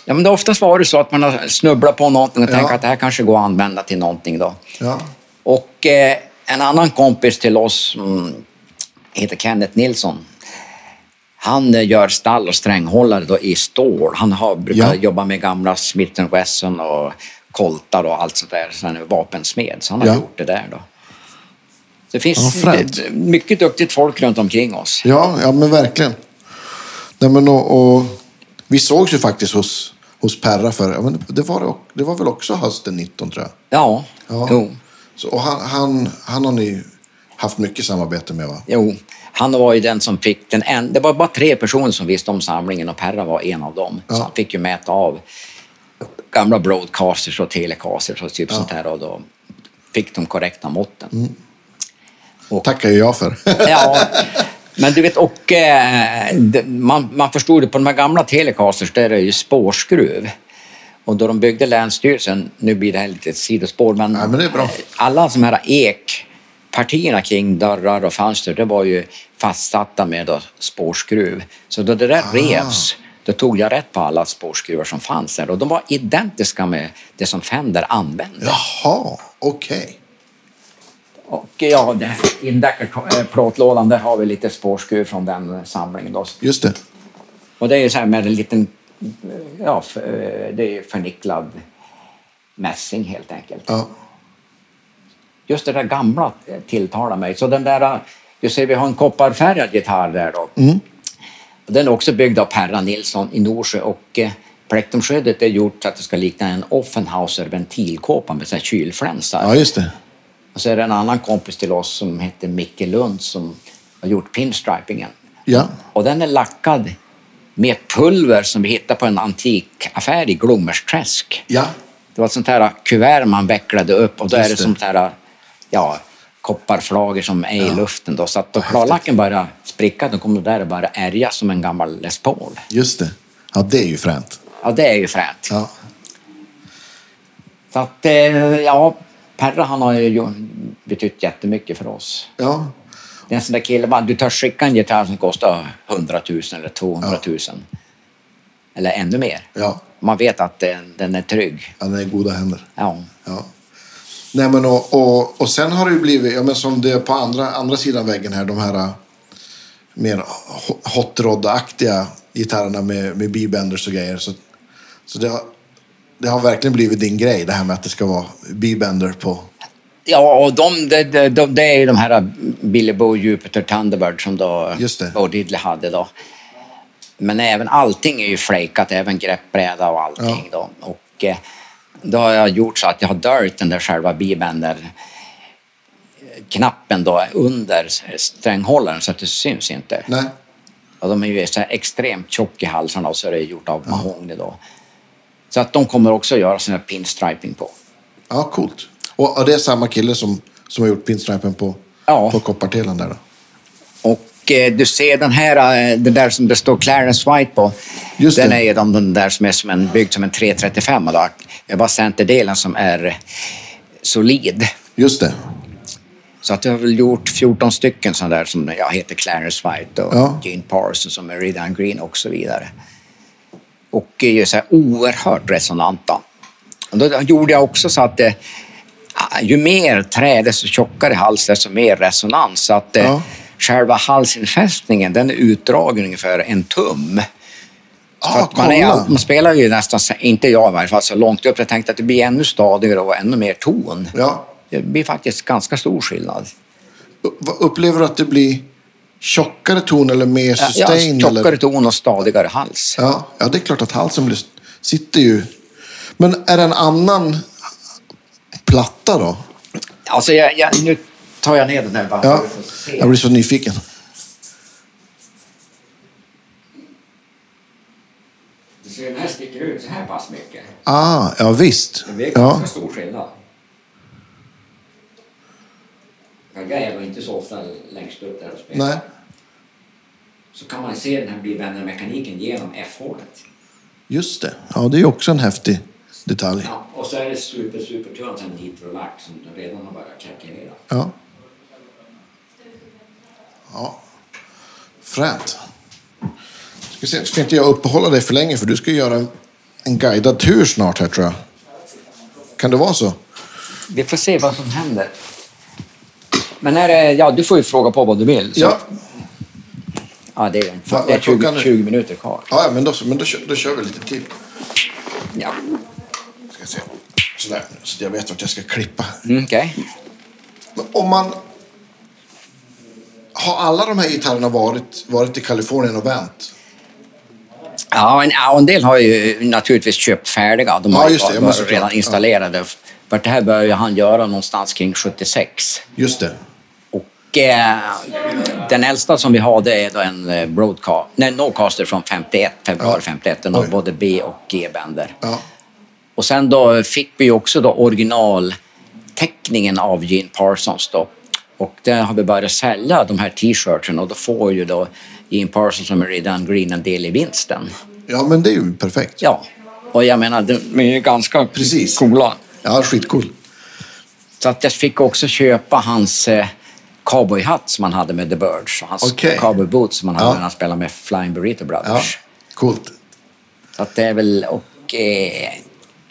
Speaker 2: Ja, men det oftast varit så att man har snubblat på någonting och
Speaker 1: Ja.
Speaker 2: tänkt att det här kanske går att använda till någonting. Då.
Speaker 1: Ja.
Speaker 2: Och eh, en annan kompis till oss som heter Kenneth Nilsson. Han eh, gör stall och stränghållare då i stål. Han har, brukar
Speaker 1: Ja.
Speaker 2: jobba med gamla Smith Wesson och koltar och allt sånt där. Så han är vapensmed, så han har
Speaker 1: Ja.
Speaker 2: gjort det där. Då. Det finns
Speaker 1: Ja,
Speaker 2: det- mycket duktigt folk runt omkring oss.
Speaker 1: Ja, ja men verkligen. Nej, men och, och, vi sågs ju faktiskt hos, hos Perra för, ja, men det, var, det var väl också hösten 19 tror jag.
Speaker 2: Ja,
Speaker 1: Ja.
Speaker 2: Jo.
Speaker 1: Så, och han, han, han har ni haft mycket samarbete med va?
Speaker 2: Jo, han var ju den som fick den en, Det var bara tre personer som visste om samlingen och Perra var en av dem. Så
Speaker 1: Ja.
Speaker 2: han fick ju mäta av gamla broadcasters och telecasters och typ sånt här och då fick de korrekta måtten.
Speaker 1: Mm. tackar ju jag för.
Speaker 2: Ja, men du vet, och eh, man, man förstod det på de här gamla telecasters, där är det ju spårskruv. Och då de byggde Länsstyrelsen, nu blir det här lite ett sidospår, men,
Speaker 1: Nej, men bra.
Speaker 2: alla de här ekpartierna kring dörrar och fönster, det var ju fastsatta med då spårskruv. Så då det där
Speaker 1: Ah.
Speaker 2: revs, då tog jag rätt på alla spårskruvar som fanns där och de var identiska med det som Fender använde.
Speaker 1: Jaha, okej.
Speaker 2: Och ja, det- i den där har vi lite spårskruv från den samlingen. Då.
Speaker 1: Just det.
Speaker 2: Och det är ju så här med en liten, ja, eh, det är förnicklad mässing helt enkelt.
Speaker 1: Ja.
Speaker 2: Just det där gamla tilltalar mig. Så den där, du ser vi har en kopparfärgad gitarr där då. Och Den är också byggd av Perra Nilsson i Norsjö och eh, plektrumskyddet är gjort så att det ska likna en Offenhauser ventilkåpa med så här kylflänsar.
Speaker 1: ja, just det.
Speaker 2: Och så är det en annan kompis till oss som heter Micke Lund som har gjort pinstripingen.
Speaker 1: Ja.
Speaker 2: Och den är lackad med ett pulver som vi hittade på en antikaffär i Glommersträsk.
Speaker 1: Ja.
Speaker 2: Det var ett sånt här kuvert man vecklade upp och då är
Speaker 1: Just
Speaker 2: det
Speaker 1: det.
Speaker 2: sånt här ja, kopparflagor som är i luften. Då. Så att då klarlacken börjar spricka, då kommer det där att börja ärga som en gammal Les Paul.
Speaker 1: Just det. Ja, det är ju fränt.
Speaker 2: Ja, det är ju fränt.
Speaker 1: Ja.
Speaker 2: Så att, eh, ja, Perra han har ju betytt jättemycket för oss.
Speaker 1: Ja.
Speaker 2: Det är en sån där kille, bara, du tar skicka en gitarr som kostar 100 000 eller 200 000. Eller ännu mer.
Speaker 1: Ja.
Speaker 2: Man vet att den, den är trygg.
Speaker 1: Han är i goda händer.
Speaker 2: Ja.
Speaker 1: Ja. Nej, men och, och, och sen har det ju blivit, ja, men som det är på andra, andra sidan väggen här, de här äh, mer ho- hot rod-aktiga gitarrerna med, med B-benders och grejer. Så, så det, har, det har verkligen blivit din grej, det här med att det ska vara B-bender på...
Speaker 2: Ja, och de, de, de, de, det är ju de här Billy Bo Jupiter Thunderbird som då
Speaker 1: det.
Speaker 2: Bo hade då. Men även allting är ju flakat, även greppbräda och allting då. Och eh, då har jag gjort så att jag har döljt den där själva bibänder knappen då under stränghållaren så att det syns inte.
Speaker 1: Nej.
Speaker 2: Och de är ju så extremt tjock i halsarna och så är det gjort av mahogny då. Så att de kommer också göra sån här pinstriping på.
Speaker 1: Ja, coolt. Och, och det är samma kille som, som har gjort pinstripen på,
Speaker 2: Ja.
Speaker 1: på koppartelen där då?
Speaker 2: Och eh, du ser den här, eh, det där som det står Clarence White på.
Speaker 1: Just
Speaker 2: den
Speaker 1: det.
Speaker 2: är ju de, den där som är som en, byggd som en 335 då. Det är bara centerdelen som är solid.
Speaker 1: Just det.
Speaker 2: Så att jag har väl gjort 14 stycken sådana där som jag heter Clarence White och
Speaker 1: Ja.
Speaker 2: Gene Parsons är Meridian Green och så vidare. Och är ju så här oerhört resonanta. Och då gjorde jag också så att eh, ju mer trä, desto tjockare hals, desto mer resonans. Så att eh,
Speaker 1: Ja.
Speaker 2: själva halsinfästningen den är utdragen ungefär en tum.
Speaker 1: Ah,
Speaker 2: man, är, man spelar ju nästan, inte jag i varje fall, så långt upp. Jag tänkte att det blir ännu stadigare och ännu mer ton.
Speaker 1: Ja.
Speaker 2: Det blir faktiskt ganska stor skillnad.
Speaker 1: Upplever du att det blir tjockare ton eller mer
Speaker 2: Ja,
Speaker 1: sustain?
Speaker 2: tjockare
Speaker 1: eller?
Speaker 2: ton och stadigare hals.
Speaker 1: Ja, ja, det är klart att halsen blir, sitter ju... Men är det en annan platta då?
Speaker 2: Alltså, jag, jag, nu tar jag ner den här bara
Speaker 1: Ja, jag blir så nyfiken.
Speaker 2: Du ser, den här sticker ut så här pass mycket.
Speaker 1: Ah, ja visst.
Speaker 2: Det
Speaker 1: Ja,
Speaker 2: ganska stor skillnad. Är nog inte så ofta längst upp där och spelar.
Speaker 1: nej.
Speaker 2: Så kan man se den här bivändarmekaniken genom F-hålet.
Speaker 1: Just det. Ja, det är också en häftig detalj.
Speaker 2: Ja, och så är det super, super tunt sen nitrolack som redan har börjat krackelera.
Speaker 1: Ja. Ja. Fränt. Ska, se, ska inte jag uppehålla dig för länge för du ska göra en, en guidad tur snart här tror jag. Kan det vara så?
Speaker 2: Vi får se vad som händer. Men är det, ja, du får ju fråga på vad du vill. Så,
Speaker 1: Ja.
Speaker 2: ja det är, det är
Speaker 1: vad klockan
Speaker 2: 20,
Speaker 1: är?
Speaker 2: 20 minuter kvar.
Speaker 1: Ja, ja, men, då, men då, kör, då kör vi lite till.
Speaker 2: Ja.
Speaker 1: Ska se. Sådär, så jag vet vart jag ska klippa.
Speaker 2: Mm.
Speaker 1: Men Om man... Har alla de här gitarrerna varit, varit i Kalifornien och vänt?
Speaker 2: Ja, en, ja, en del har ju naturligtvis köpt färdiga. De
Speaker 1: Ja,
Speaker 2: har
Speaker 1: just det.
Speaker 2: varit-
Speaker 1: Ja,
Speaker 2: redan
Speaker 1: Ja.
Speaker 2: installerade. För det här började han göra någonstans kring 76.
Speaker 1: Just det.
Speaker 2: Eh, den äldsta som vi har det är då en eh, broadcast, nej, Nocaster från 51, februari
Speaker 1: Ja.
Speaker 2: 51. Den har
Speaker 1: Oj.
Speaker 2: både B och G-bänder.
Speaker 1: Ja.
Speaker 2: Och sen då fick vi också då originalteckningen av Gene Parsons då. Och där har vi börjat sälja de här t-shirten och då får ju då Gene Parsons och Meridian Green en del i vinsten.
Speaker 1: ja, men det är ju perfekt.
Speaker 2: Ja, och jag menar de är ju ganska
Speaker 1: Precis.
Speaker 2: coola.
Speaker 1: Ja, skitcool.
Speaker 2: Så att jag fick också köpa hans eh, cowboyhatt som han hade med The Birds och hans
Speaker 1: Okej.
Speaker 2: cowboy boots som han hade
Speaker 1: Ja.
Speaker 2: när han spelade med Flying Burrito
Speaker 1: Ja,
Speaker 2: Brothers.
Speaker 1: coolt.
Speaker 2: Så att det är väl, och eh,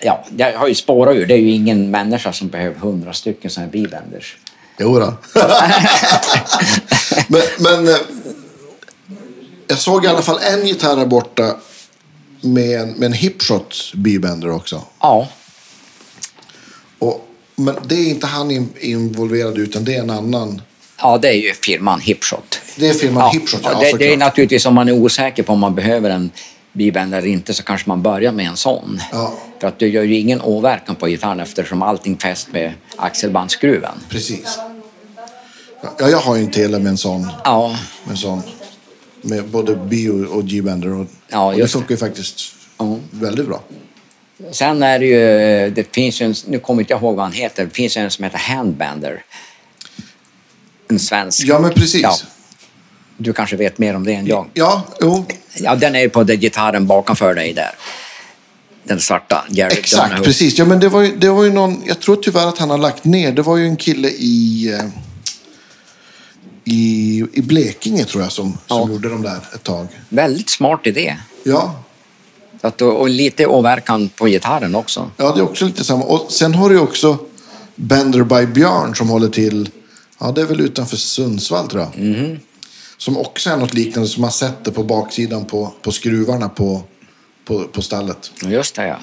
Speaker 2: ja, jag har ju spårat ur. Det är ju ingen människa som behöver hundra stycken sådana här bibänders.
Speaker 1: Jo då. men, men eh, jag såg i alla fall en gitarr här borta med en, med en hipshot bybender också.
Speaker 2: Ja,
Speaker 1: Och, men det är inte han in, involverad utan det är en annan.
Speaker 2: Ja, det är ju firman Hipshot.
Speaker 1: Det är firman
Speaker 2: Ja,
Speaker 1: Hipshot, ja,
Speaker 2: det, det är naturligtvis om man är osäker på om man behöver en bibänder eller inte så kanske man börjar med en sån.
Speaker 1: Ja.
Speaker 2: För att du gör ju ingen åverkan på gitarren eftersom allting fäst med axelbandsskruven.
Speaker 1: Precis. Ja, jag har ju en tele med en sån.
Speaker 2: Ja,
Speaker 1: Med, en sån, med både B och, G-bender. Och,
Speaker 2: Ja,
Speaker 1: och det funkar ju faktiskt
Speaker 2: Ja.
Speaker 1: väldigt bra.
Speaker 2: Sen är det ju, det finns ju en, nu kommer inte jag ihåg vad han heter, det finns en som heter Handbander. En svensk.
Speaker 1: Ja, men precis.
Speaker 2: Ja. Du kanske vet mer om det än jag.
Speaker 1: Ja, jo,
Speaker 2: Ja, den är ju på den gitarren bakom dig där. Den svarta. Jerry
Speaker 1: exakt,
Speaker 2: Donahoe.
Speaker 1: precis. Ja, men det var, ju, det var ju någon, jag tror tyvärr att han har lagt ner. Det var ju en kille i, eh, i, i Blekinge tror jag som, som
Speaker 2: Ja.
Speaker 1: gjorde de där ett tag.
Speaker 2: Väldigt smart idé.
Speaker 1: Ja,
Speaker 2: Att, och lite åverkan på gitarren också.
Speaker 1: ja, det är också lite samma. Och sen har du också Bender by Björn som håller till, ja det är väl utanför Sundsvall tror jag.
Speaker 2: Mhm.
Speaker 1: Som också är något liknande som man sätter på baksidan på, på skruvarna på, på, på stallet.
Speaker 2: Just det, ja.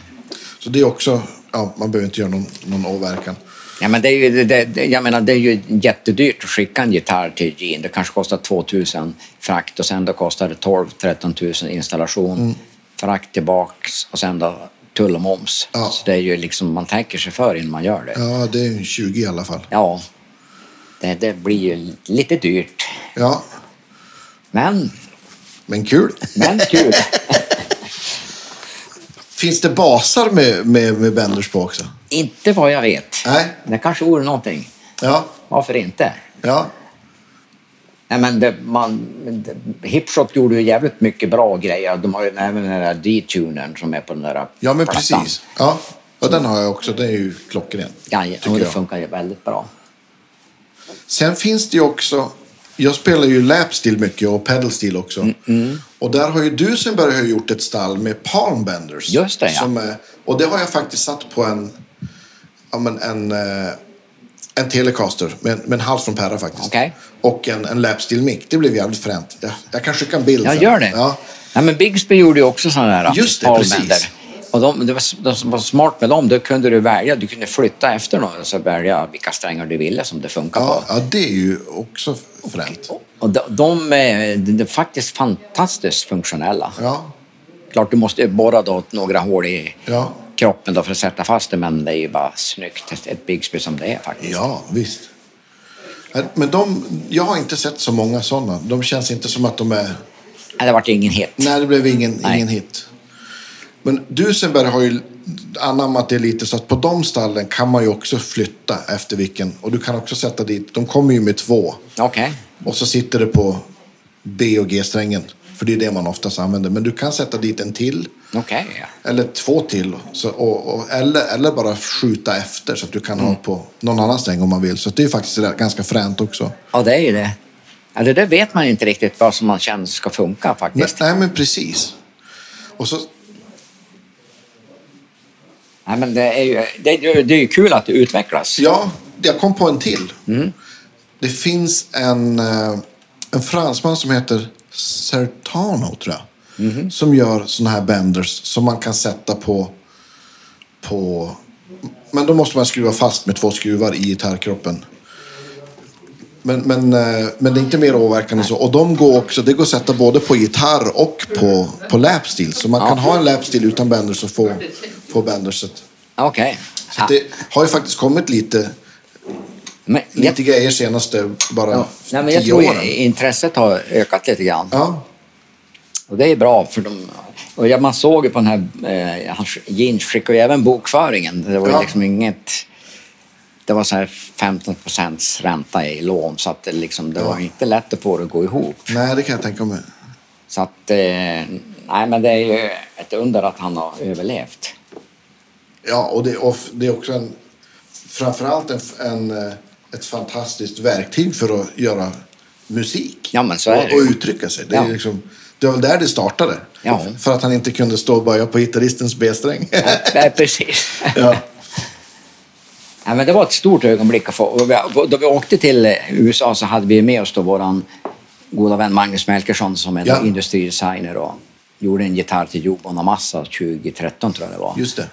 Speaker 1: Så det är också, ja, man behöver inte göra någon, någon åverkan.
Speaker 2: Ja, men det är ju, det, det, jag menar, det är ju jättedyrt att skicka en gitarr till Gene. Det kanske kostar 2000 frakt och sen då kostar det 12-13 000 installation. Frakt tillbaks och sen då tull och moms.
Speaker 1: Ja.
Speaker 2: Så det är ju liksom, man tänker sig för innan man gör det.
Speaker 1: Ja, det är 20 i alla fall.
Speaker 2: Ja, det, det blir ju lite dyrt.
Speaker 1: Ja,
Speaker 2: Men,
Speaker 1: men kul.
Speaker 2: men kul.
Speaker 1: Finns det basar med, med, med Benders på också?
Speaker 2: inte vad jag vet.
Speaker 1: Nej.
Speaker 2: Det kanske vore någonting.
Speaker 1: Ja,
Speaker 2: Varför inte?
Speaker 1: ja,
Speaker 2: Nej, men det, man, det, Hipshot gjorde ju jävligt mycket bra grejer. De har ju även den där D-tunern som är på den där
Speaker 1: ja men
Speaker 2: plattan.
Speaker 1: precis. Ja, och den har jag också. Den är ju klockren.
Speaker 2: Ja,
Speaker 1: tycker
Speaker 2: och det
Speaker 1: jag.
Speaker 2: funkar ju väldigt bra.
Speaker 1: Sen finns det ju också, jag spelar ju lapsteel mycket och pedalsteel också.
Speaker 2: Mm,
Speaker 1: Och där har ju Dusenberg har gjort ett stall med palm benders.
Speaker 2: Just det, ja.
Speaker 1: Är, och det har jag faktiskt satt på en, ja, men en, eh, en Telecaster med, med en hals från Perra faktiskt.
Speaker 2: Okej.
Speaker 1: Och en, en lapsteel mick. Det blev jävligt fränt. Jag, jag kan skicka en bild sen.
Speaker 2: gör det.
Speaker 1: Ja.
Speaker 2: Nej, men Bigsby gjorde ju också sådana där
Speaker 1: Just det,
Speaker 2: palmbänder.
Speaker 1: precis.
Speaker 2: Och de, det, var, det som var smart med dem, då kunde du välja, du kunde flytta efter dem och så välja vilka strängar du ville som det funkar
Speaker 1: Ja,
Speaker 2: på.
Speaker 1: ja, det är ju också fränt.
Speaker 2: Och de, de, är, de är faktiskt fantastiskt funktionella.
Speaker 1: Ja,
Speaker 2: Klart du måste borra då några hål i
Speaker 1: ja,
Speaker 2: kroppen då för att sätta fast det, men det är ju bara snyggt. Ett, ett Bigsby som det är faktiskt.
Speaker 1: ja, visst. Men de, jag har inte sett så många sådana. De känns inte som att de är...
Speaker 2: Nej, det vart ingen hit.
Speaker 1: Nej, det blev ingen,
Speaker 2: Nej.
Speaker 1: ingen hit. Men Dusenberg har ju anammat det lite så att på de stallen kan man ju också flytta efter vilken. Och du kan också sätta dit, de kommer ju med två.
Speaker 2: Okej.
Speaker 1: Och så sitter det på B och G-strängen. För det är det man oftast använder. Men du kan sätta dit en till.
Speaker 2: Ja.
Speaker 1: Eller två till. Så, och, och, eller, eller bara skjuta efter så att du kan
Speaker 2: Mm.
Speaker 1: ha på någon annan sträng om man vill. Så det är faktiskt ganska fränt också.
Speaker 2: Ja, det är ju det. Ja, det där vet man inte riktigt vad som man känner ska funka faktiskt.
Speaker 1: nej men precis. Och så,
Speaker 2: Nej, men det är ju det, det är ju kul att det utvecklas.
Speaker 1: ja, jag kom på en till.
Speaker 2: Mm.
Speaker 1: Det finns en, eh, en fransman som heter Sertano tror jag.
Speaker 2: Mhm.
Speaker 1: Som gör såna här benders som man kan sätta på, på... Men då måste man skruva fast med två skruvar i gitarrkroppen. Men, men, eh, men det är inte mer åverkan än så. Och de går också, det går att sätta både på gitarr och på, på lapsteel. Så man kan ha en lapsteel utan benders och få, få benderset.
Speaker 2: Okej.
Speaker 1: Så
Speaker 2: Ja.
Speaker 1: det har ju faktiskt kommit lite,
Speaker 2: Men,
Speaker 1: lite grejer senaste bara
Speaker 2: ja. Nej, men jag
Speaker 1: tio
Speaker 2: tror
Speaker 1: åren.
Speaker 2: intresset har ökat lite grann.
Speaker 1: Ja,
Speaker 2: Och det är bra för de... Och ja, man såg ju på den här... Eh, han, skickade ju även bokföringen. Det var
Speaker 1: Ja.
Speaker 2: liksom inget... Det var så här 15 procents ränta i lån så att det, liksom, det
Speaker 1: Ja.
Speaker 2: var inte lätt att få det att gå ihop.
Speaker 1: nej det kan jag tänka mig.
Speaker 2: Så att... Eh, nej, men det är ju ett under att han har överlevt.
Speaker 1: Ja, och det, och det är också en, framförallt en, en, eh, ett fantastiskt verktyg för att göra musik.
Speaker 2: Ja, men så är
Speaker 1: och,
Speaker 2: det
Speaker 1: och uttrycka sig. Det, är
Speaker 2: Ja.
Speaker 1: liksom, det var väl där det startade.
Speaker 2: Ja.
Speaker 1: För att han inte kunde stå och böja på gitarristens B-sträng.
Speaker 2: Nej, precis.
Speaker 1: ja.
Speaker 2: Nej, men det var ett stort ögonblick Då vi åkte till USA så hade vi med oss då våran goda vän Magnus Melkersson som är
Speaker 1: Ja.
Speaker 2: industridesigner och gjorde en gitarr till Joe Bonamassa 2013 tror jag det var.
Speaker 1: Just det.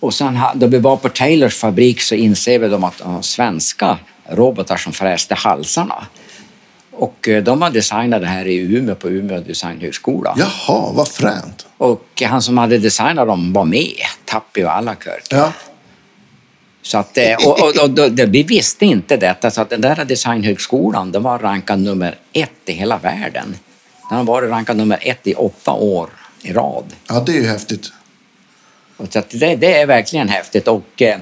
Speaker 2: Och sen då vi var på Taylors fabrik så inser vi de att de svenska robotar som fräste halsarna. Och eh, de har designat det här i Umeå på Umeå designhögskola.
Speaker 1: Jaha, vad fränt.
Speaker 2: Och han som hade designat dem var med, Tappi och Alakirk.
Speaker 1: Ja.
Speaker 2: Så att, eh, och, och, och, det, vi visste inte detta, så att den där designhögskolan den var rankad nummer ett i hela världen. Den har varit rankad nummer ett i åtta år i rad.
Speaker 1: ja, det är ju häftigt.
Speaker 2: Så det, det är verkligen häftigt. Och eh,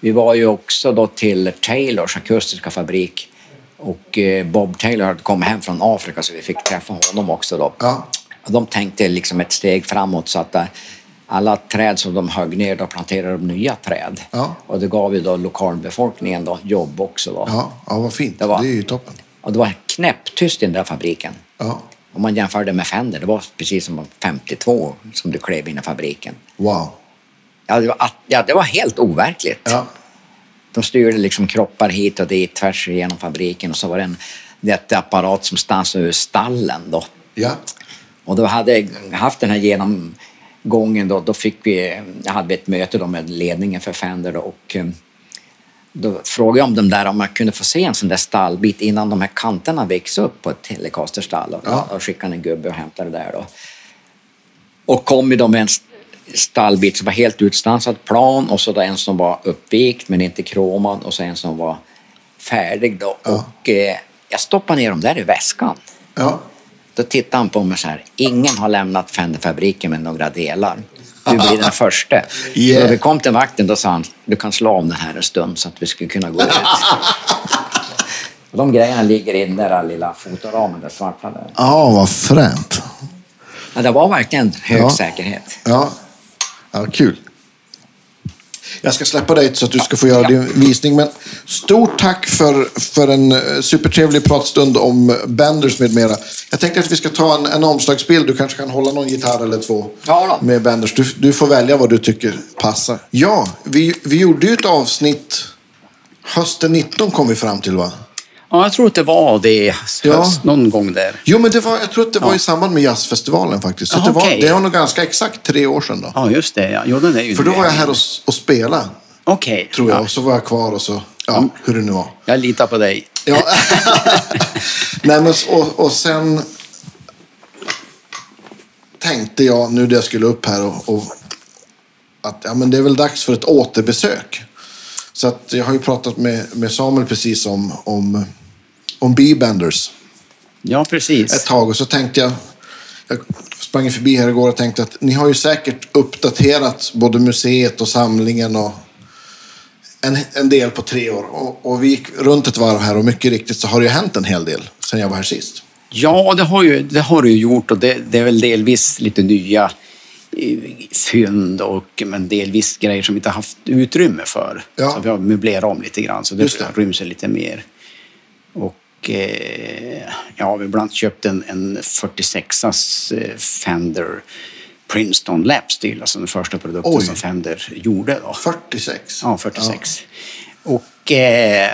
Speaker 2: vi var ju också då till Taylors akustiska fabrik Och eh, Bob Taylor hade kommit hem från Afrika så vi fick träffa honom också då.
Speaker 1: Ja.
Speaker 2: De tänkte liksom ett steg framåt så att eh, alla träd som de högg ner, då planterade de nya träd.
Speaker 1: Ja.
Speaker 2: Och det gav ju då lokalbefolkningen då jobb också då.
Speaker 1: Ja, ja vad fint.
Speaker 2: Det
Speaker 1: Det,
Speaker 2: var-
Speaker 1: är ju toppen.
Speaker 2: Och det var knäpptyst i den där fabriken.
Speaker 1: Ja.
Speaker 2: Om man jämförde med Fender, det var precis som 52 som du klev in i fabriken.
Speaker 1: Wow.
Speaker 2: Ja, det var, ja, det var helt overkligt.
Speaker 1: Ja.
Speaker 2: De styrde liksom kroppar hit och dit tvärs igenom fabriken och så var det en jätteapparat som stansade ur stallen då.
Speaker 1: Ja.
Speaker 2: Och då hade jag haft den här genomgången då, då fick vi, jag hade ett möte då med ledningen för Fender och eh, då frågade jag om de där, om jag kunde få se en sån där stallbit innan de här kanterna växte upp på ett Telecaster-stall. Och,
Speaker 1: Ja.
Speaker 2: och skickade en gubbe och hämtade det där då. Och kom ju då med en stallbit som var helt utstansad plan och så då en som var uppvikt men inte kromad och så en som var färdig då.
Speaker 1: Ja.
Speaker 2: Och eh, jag stoppade ner dem där i väskan.
Speaker 1: Ja.
Speaker 2: Då tittade han på mig så här. Ingen har lämnat Fenderfabriken med några delar. Du blir den första.
Speaker 1: Yeah.
Speaker 2: När vi kom till vakten då sa han, du kan slå om den här en stund så att vi skulle kunna gå ut. Och de grejerna ligger i den där lilla fotoramen, där svarta där.
Speaker 1: Ja, vad fränt.
Speaker 2: Ja, det var verkligen hög
Speaker 1: Ja.
Speaker 2: säkerhet.
Speaker 1: Ja. Ja, kul. Jag ska släppa dig så att du ska få göra din visning. Men stort tack för, för en eh, supertrevlig pratstund om Benders med mera. Jag tänkte att vi ska ta en, en omslagsbild. Du kanske kan hålla någon gitarr eller två
Speaker 2: Ja
Speaker 1: med Benders. Du, du får välja vad du tycker passar. Ja, vi, vi gjorde ju ett avsnitt hösten 19 kom vi fram till va?
Speaker 3: Ja, jag tror att det var det
Speaker 1: Ja.
Speaker 3: någon gång där.
Speaker 1: Jo, men det var, jag tror att det var i samband med jazzfestivalen faktiskt. Så
Speaker 3: Ja,
Speaker 1: det, var,
Speaker 3: okej.
Speaker 1: det var nog ganska exakt tre år sedan då.
Speaker 3: Ja, just det. Ja. Jo, den är ju
Speaker 1: För då var jag här och, och spelade,
Speaker 3: Okej.
Speaker 1: tror jag.
Speaker 3: Ja.
Speaker 1: Och så var jag kvar och så, ja, hur det nu var.
Speaker 3: Jag litar på dig.
Speaker 1: Ja. Nej, men, och, och sen tänkte jag nu när jag skulle upp här och, och att ja, men det är väl dags för ett återbesök. Så att jag har ju pratat med, med Samuel precis om, om, om B-benders
Speaker 3: Ja, precis.
Speaker 1: ett tag och så tänkte jag, jag sprang förbi här igår och tänkte att ni har ju säkert uppdaterat både museet och samlingen och en, en del på tre år. Och, och vi gick runt ett varv här och mycket riktigt så har det ju hänt en hel del sen jag var här sist.
Speaker 3: Ja, det har, ju, det har ju gjort och det, det är väl delvis lite nya eh, fynd och men delvis grejer som vi inte har haft utrymme för.
Speaker 1: Ja.
Speaker 3: Så vi har möblerat om lite grann så det,
Speaker 1: det.
Speaker 3: ryms lite mer. Och eh, ja, vi har bland annat köpt en, en 46as eh, Fender Princeton Lapsteel, alltså den första produkten
Speaker 1: Oj.
Speaker 3: som Fender gjorde. Då.
Speaker 1: 46.
Speaker 3: Ja, 46. Och eh,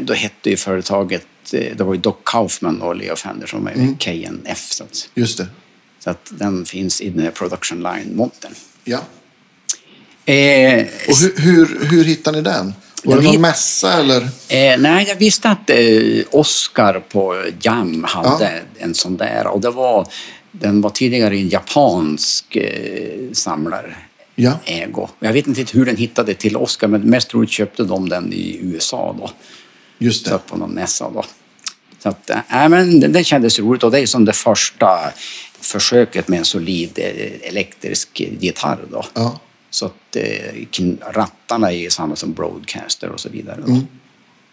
Speaker 3: då hette ju företaget, eh, det var ju Doc Kaufman och Leo Fender som var mm. KNF. Så att,
Speaker 1: Just det.
Speaker 3: så att den finns i den här production line-montern.
Speaker 1: Ja.
Speaker 3: Eh,
Speaker 1: Och hur, hur, hur hittar ni den? Var det någon
Speaker 3: hit-
Speaker 1: mässa eller?
Speaker 3: Eh, nej, jag visste att eh, Oscar på Jam hade en sån där. Och det var, den var tidigare en japansk eh, samlare.
Speaker 1: Ja.
Speaker 3: Ägo. Jag vet inte hur den hittade till Oscar, men mest troligt köpte de den i USA då.
Speaker 1: Just
Speaker 3: Så
Speaker 1: det.
Speaker 3: på någon mässa då. Så att, äh, men det, det kändes roligt och det är som det första försöket med en solid eh, elektrisk gitarr då.
Speaker 1: Ja.
Speaker 3: Så att eh, rattarna är samma som Broadcaster och så vidare.
Speaker 1: Mm.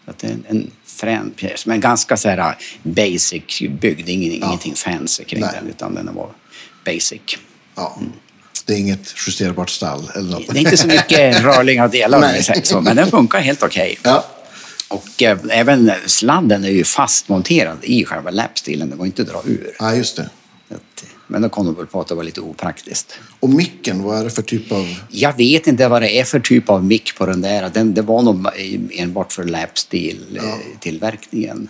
Speaker 3: Så att det är en, en frän pjäs, men ganska så här basic byggd. Ingen, Ingenting fancy kring
Speaker 1: Nej.
Speaker 3: den, utan den var basic.
Speaker 1: ja. Det är inget justerbart stall eller något.
Speaker 3: Det är inte så mycket rörliga delar,
Speaker 1: Nej.
Speaker 3: så, men den funkar helt okej.
Speaker 1: Ja.
Speaker 3: Och eh, även sladden är ju fastmonterad i själva lapstilen. Det var inte att dra ur.
Speaker 1: ja, just det.
Speaker 3: Men då kom de väl på att det var lite opraktiskt.
Speaker 1: Och micken, vad är det för typ av...
Speaker 3: Jag vet inte vad det är för typ av mick på den där. Den, det var nog enbart för lapstil-tillverkningen.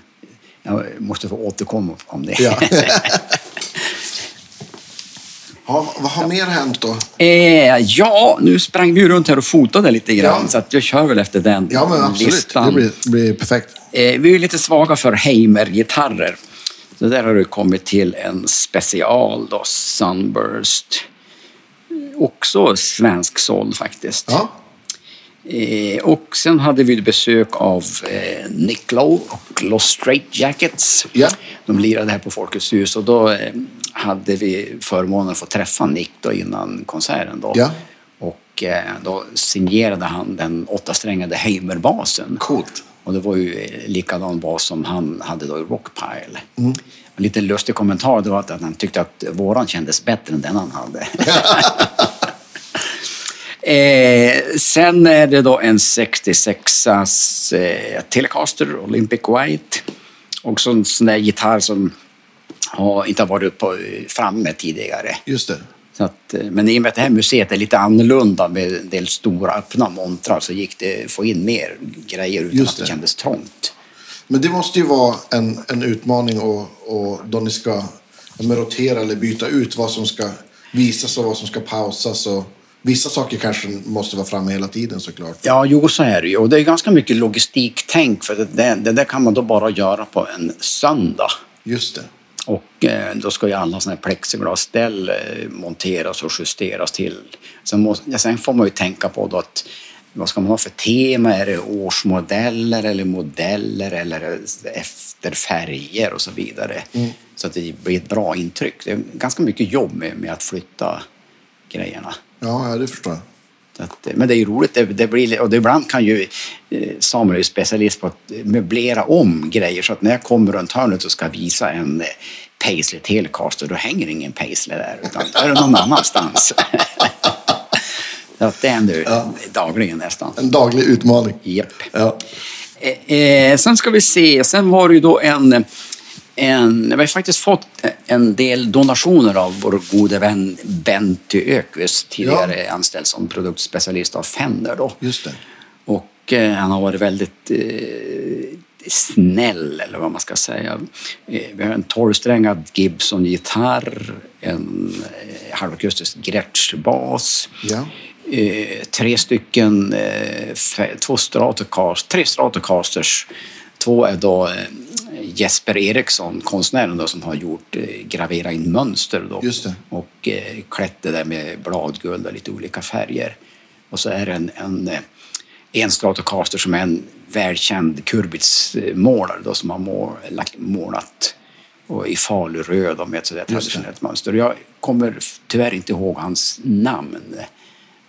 Speaker 3: Jag måste få återkomma om det.
Speaker 1: Ja. ja, vad har mer hänt då?
Speaker 3: eh, ja, nu sprang vi runt här och fotade lite grann.
Speaker 1: Ja.
Speaker 3: Så att jag kör väl efter den
Speaker 1: Ja, men absolut.
Speaker 3: listan.
Speaker 1: Det blir, blir perfekt.
Speaker 3: Eh, vi är lite svaga för Heimer-gitarrer. Så där har det kommit till en special då, Sunburst. Också svensk såld faktiskt.
Speaker 1: Ja.
Speaker 3: Eh, och sen hade vi besök av eh, Nick Lowe och Lost Straight Jackets.
Speaker 1: Ja.
Speaker 3: De lirade här på Folkets hus och då eh, hade vi förmånen att få träffa Nick då innan konserten. Då.
Speaker 1: Ja.
Speaker 3: Och eh, då signerade han den åttasträngade Heimer-basen.
Speaker 1: Coolt.
Speaker 3: Och det var ju likadan bas som han hade då i Rockpile. En liten lustig kommentar det var att han tyckte att våran kändes bättre än den han hade. eh, sen är det då en 66as eh, Telecaster Olympic White. Också en sån där gitarr som har, inte har varit på, framme tidigare.
Speaker 1: Just det.
Speaker 3: Att, eh, men i och med att det här museet är lite annorlunda med en del stora öppna montrar så gick det att få in mer grejer utan
Speaker 1: Just
Speaker 3: att det kändes trångt.
Speaker 1: Men det måste ju vara en, en utmaning och, och då ni ska rotera eller byta ut vad som ska visas och vad som ska pausas. Och vissa saker kanske måste vara framme hela tiden såklart.
Speaker 3: Ja, jo så är det ju. Och det är ganska mycket logistiktänk för det, det, det där kan man då bara göra på en söndag.
Speaker 1: Just det.
Speaker 3: Och eh, då ska ju alla sådana här plexiglasställ eh, monteras och justeras till. Sen, måste, ja, sen får man ju tänka på då att vad ska man ha för tema? Är det årsmodeller eller modeller eller efter färger och så vidare. Så att det blir ett bra intryck. Det är ganska mycket jobb med, med att flytta grejerna.
Speaker 1: Ja, ja, det förstår jag.
Speaker 3: Att, men det är ju roligt. Det, det blir, och det ibland kan ju eh, Samuel är ju specialist på att möblera om grejer. Så att när jag kommer runt hörnet och ska visa en eh, Paisley Telecaster då hänger ingen Paisley där. Utan då är det någon annanstans. att det händer dagligen nästan.
Speaker 1: En daglig utmaning.
Speaker 3: Japp.
Speaker 1: Ja.
Speaker 3: Eh, eh, sen ska vi se, sen var det ju då en, en... Vi har faktiskt fått en del donationer av vår gode vän Benty Ökvist, tidigare anställd som produktspecialist av Fender. Då.
Speaker 1: Just det.
Speaker 3: Och eh, han har varit väldigt eh, snäll, eller vad man ska säga. Eh, vi har en tolvsträngad Gibson-gitarr, en eh, halvakustisk Gretsch-bas.
Speaker 1: Ja.
Speaker 3: Eh, tre stycken, två Stratocast, tre Stratocasters. Två är då Jesper Eriksson, konstnären då, som har gjort eh, gravera in mönster då. Och eh, klätt det där med bladguld och lite olika färger. Och så är det en, en, eh, en Stratocaster som är en välkänd Kurbitz-målare då som har mål, målat och i faluröd med ett sådär traditionellt mönster. Jag kommer tyvärr inte ihåg hans namn.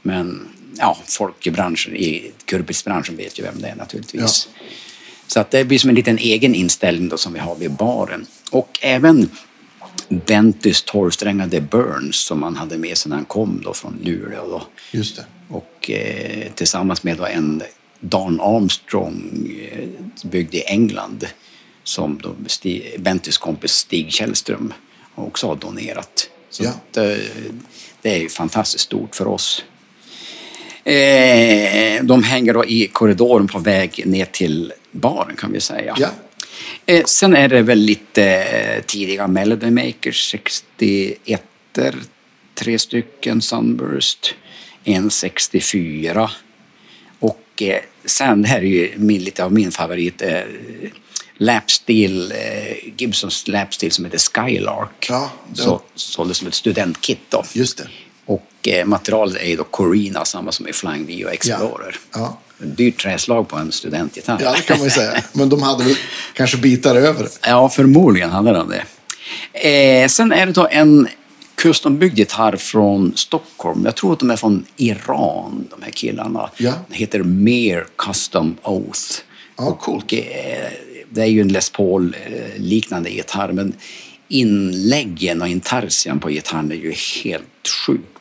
Speaker 3: Men ja, folk i branschen, i Kurbitz-branschen vet ju vem det är naturligtvis. Så att det blir som en liten egen inställning då som vi har vid baren. Och även Bentys tolvsträngade Burns som han hade med sig när han kom då från Luleå. Då.
Speaker 1: Just det.
Speaker 3: Och eh, tillsammans med då en Don Armstrong eh, byggd i England som då Stig, Bentys kompis Stig Källström också har donerat. Så
Speaker 1: Ja.
Speaker 3: att, eh, det är fantastiskt stort för oss. Eh, de hänger då i korridoren på väg ner till baren kan vi säga.
Speaker 1: Ja.
Speaker 3: Eh, sen är det väl lite eh, tidiga Melody Makers, 61 tre stycken Sunburst, en 64 och eh, sen här är ju min, lite av min favorit eh, Lapsteel, eh, Gibsons Lapsteel som heter Skylark.
Speaker 1: Ja, det-
Speaker 3: Så såldes som ett studentkit då.
Speaker 1: Just det.
Speaker 3: Och materialet är ju då Corina, samma som i Flying V och Explorer.
Speaker 1: Ja.
Speaker 3: En dyrt träslag på en studentgitarr.
Speaker 1: ja, det kan man ju säga. Men de hade väl kanske bitar över.
Speaker 3: Ja, förmodligen det om det. Eh, sen är det då en custombyggd gitarr från Stockholm. Jag tror att de är från Iran, de här killarna.
Speaker 1: Ja.
Speaker 3: Det heter Mere Custom Oath.
Speaker 1: Ja, coolt.
Speaker 3: Eh, det är ju en Les Paul-liknande gitarr, men inläggen och intarsian på gitarren är ju helt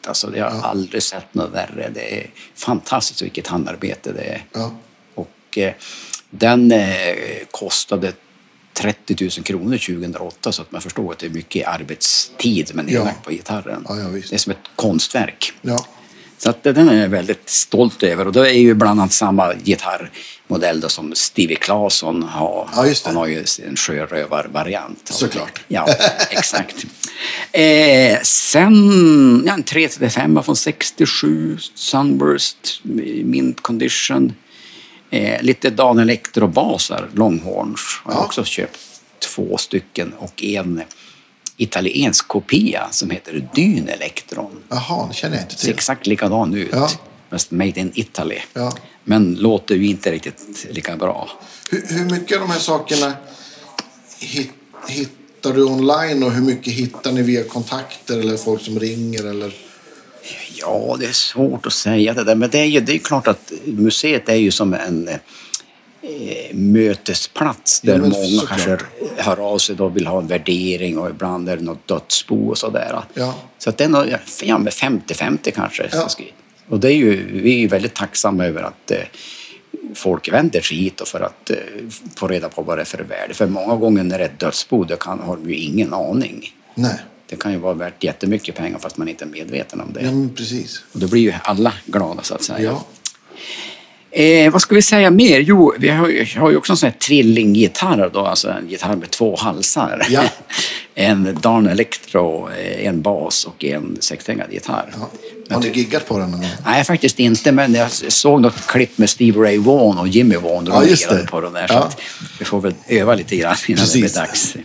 Speaker 3: Alltså, jag har aldrig sett något värre. Det är fantastiskt vilket handarbete det är.
Speaker 1: Ja.
Speaker 3: Och eh, den eh, kostade 30 000 kronor 2008 så att man förstår att det är mycket arbetstid är
Speaker 1: Ja.
Speaker 3: på gitarren.
Speaker 1: Ja, ja,
Speaker 3: det är som ett konstverk.
Speaker 1: Ja.
Speaker 3: Så att den är jag väldigt stolt över och det är ju bland annat samma gitarrmodell då som Stevie Claesson har.
Speaker 1: Ja.
Speaker 3: Han har ju en sjörövarvariant.
Speaker 1: Såklart.
Speaker 3: Ja, exakt. Eh, sen ja, en 335 från 67, Sunburst, mint condition. Eh, lite Dan Electro-basar, Longhorns. Har jag
Speaker 1: Ja.
Speaker 3: också köpt två stycken och en italiensk kopia som heter Dyn Electron.
Speaker 1: Jaha, det känner jag inte
Speaker 3: Ser
Speaker 1: till.
Speaker 3: exakt likadan ut.
Speaker 1: Ja.
Speaker 3: Fast made in Italy.
Speaker 1: Ja.
Speaker 3: Men låter ju inte riktigt lika bra.
Speaker 1: Hur, hur mycket av de här sakerna hit, hittar du online och hur mycket hittar ni via kontakter eller folk som ringer? Eller?
Speaker 3: Ja, det är svårt att säga det där. Men det är ju det är klart att museet är ju som en, eh, mötesplats
Speaker 1: Ja,
Speaker 3: där
Speaker 1: men
Speaker 3: många kanske hör av sig och vill ha en värdering och ibland är det något dödsbo och sådär.
Speaker 1: Ja.
Speaker 3: Så att det är nog, ja, med 50-50 kanske.
Speaker 1: Ja.
Speaker 3: Och det är ju, vi är ju väldigt tacksamma över att eh, folk vänder sig hit och för att eh, få reda på vad det är för värde. För många gånger när det är ett dödsbo, då kan, har de ju ingen aning.
Speaker 1: Nej.
Speaker 3: Det kan ju vara värt jättemycket pengar fast man inte är medveten om det.
Speaker 1: Ja, precis.
Speaker 3: Och då blir ju alla glada så att säga.
Speaker 1: Ja.
Speaker 3: Eh, vad ska vi säga mer? Jo, vi har ju, har ju också en sån här tvillinggitarr då, alltså en gitarr med två halsar.
Speaker 1: Ja.
Speaker 3: en Darn Electro, eh, en bas och en sexsträngad gitarr.
Speaker 1: Ja. Har ni giggat på den? någon gång?
Speaker 3: Nej, faktiskt inte, men jag såg något klipp med Steve Ray Vaughan och Jimmy Vaughan.
Speaker 1: Ja, just det.
Speaker 3: på den där,
Speaker 1: Ja.
Speaker 3: så vi får väl öva lite grann innan
Speaker 1: Precis.
Speaker 3: det blir dags.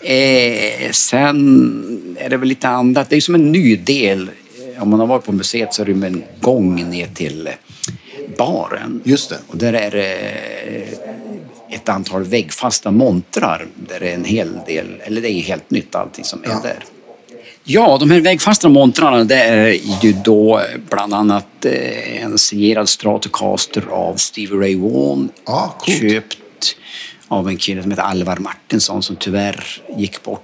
Speaker 3: Eh, sen är det väl lite annat. Det är som en ny del. Om man har varit på museet så är det med en gång ner till baren.
Speaker 1: Just det.
Speaker 3: Och där är det ett antal väggfasta montrar där det är en hel del, eller det är helt nytt allting som är
Speaker 1: Ja.
Speaker 3: där. Ja, de här väggfasta montrarna det är ju då bland annat eh, en signerad Stratocaster av Stevie Ray Vaughan.
Speaker 1: Coolt.
Speaker 3: Köpt av en kille som heter Alvar Martinsson som tyvärr gick bort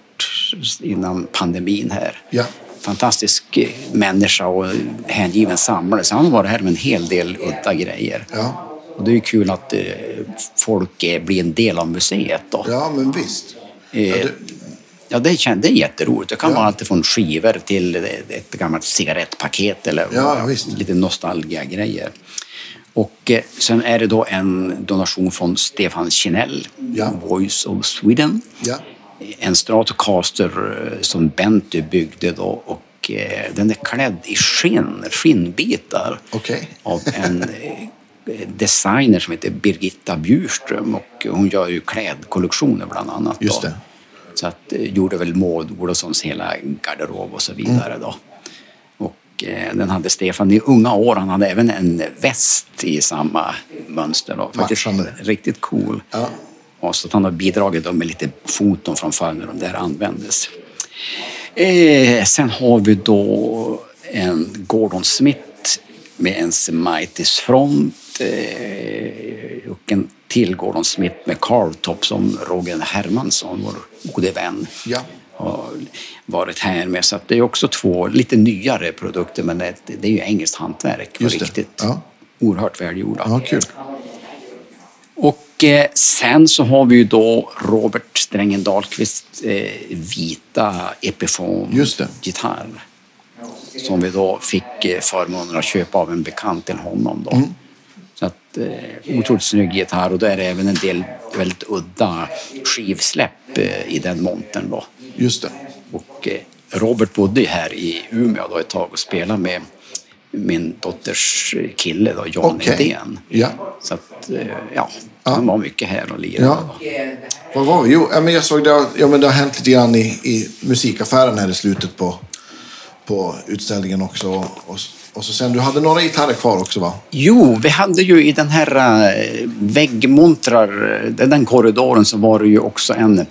Speaker 3: innan pandemin här.
Speaker 1: Ja.
Speaker 3: Fantastisk människa och hängiven samlare. Så han har varit här med en hel del udda grejer.
Speaker 1: Ja.
Speaker 3: Och det är ju kul att eh, folk blir en del av museet då.
Speaker 1: Ja, men visst.
Speaker 3: Eh,
Speaker 1: Ja, det,
Speaker 3: Ja, det, är jätteroligt. Det kan
Speaker 1: Ja.
Speaker 3: vara allt från skivor till ett gammalt cigarettpaket eller
Speaker 1: Ja,
Speaker 3: lite nostalgia-grejer. Och eh, sen är det då en donation från Stefan Kinell,
Speaker 1: Ja.
Speaker 3: Voice of Sweden.
Speaker 1: ja.
Speaker 3: En Stratocaster eh, som Benty byggde då och eh, den är klädd i skinn, skinnbitar
Speaker 1: Okej.
Speaker 3: av en eh, designer som heter Birgitta Bjurström och hon gör ju klädkollektioner bland annat.
Speaker 1: Just
Speaker 3: då.
Speaker 1: det.
Speaker 3: Så att gjorde väl Maud Olofssons hela garderob och så vidare
Speaker 1: Mm.
Speaker 3: då. Och eh, den hade Stefan i unga år. Han hade även en väst i samma mönster. Då. Faktiskt
Speaker 1: Matchande.
Speaker 3: riktigt cool.
Speaker 1: Ja.
Speaker 3: Och så att han har bidragit med lite foton från förr när de där användes. Eh, sen har vi då en Gordon Smith med en Semitis front eh, och en till Gordon Smith med carvtop som Roger Hermansson, vår gode vän,
Speaker 1: Ja.
Speaker 3: har varit här med. Så det är också två lite nyare produkter men det, det är ju engelskt hantverk på riktigt.
Speaker 1: Ja.
Speaker 3: Oerhört välgjorda.
Speaker 1: ja, kul.
Speaker 3: Eh, sen så har vi ju då Robert Strängen Dahlqvist eh, vita Epiphone
Speaker 1: Just det.
Speaker 3: gitarr. Som vi då fick eh, förmånen att köpa av en bekant till honom då.
Speaker 1: Mm.
Speaker 3: Så att eh, otroligt snygg gitarr och då är det även en del väldigt udda skivsläpp eh, i den montern då.
Speaker 1: Just det.
Speaker 3: Och eh, Robert bodde här i Umeå då ett tag och spelade med min dotters kille då, Jan
Speaker 1: Okej.
Speaker 3: Edén.
Speaker 1: Ja.
Speaker 3: Så att, eh, ja, han var mycket här och lirade.
Speaker 1: Ja. Vad var vi? Jo, men jag såg det, ja, men det har hänt lite grann i, i musikaffären här i slutet på, på utställningen också. Och, och, och så sen, du hade några gitarrer kvar också va?
Speaker 3: Jo, vi hade ju i den här äh, väggmontrar, eh, den, den korridoren så var det ju också en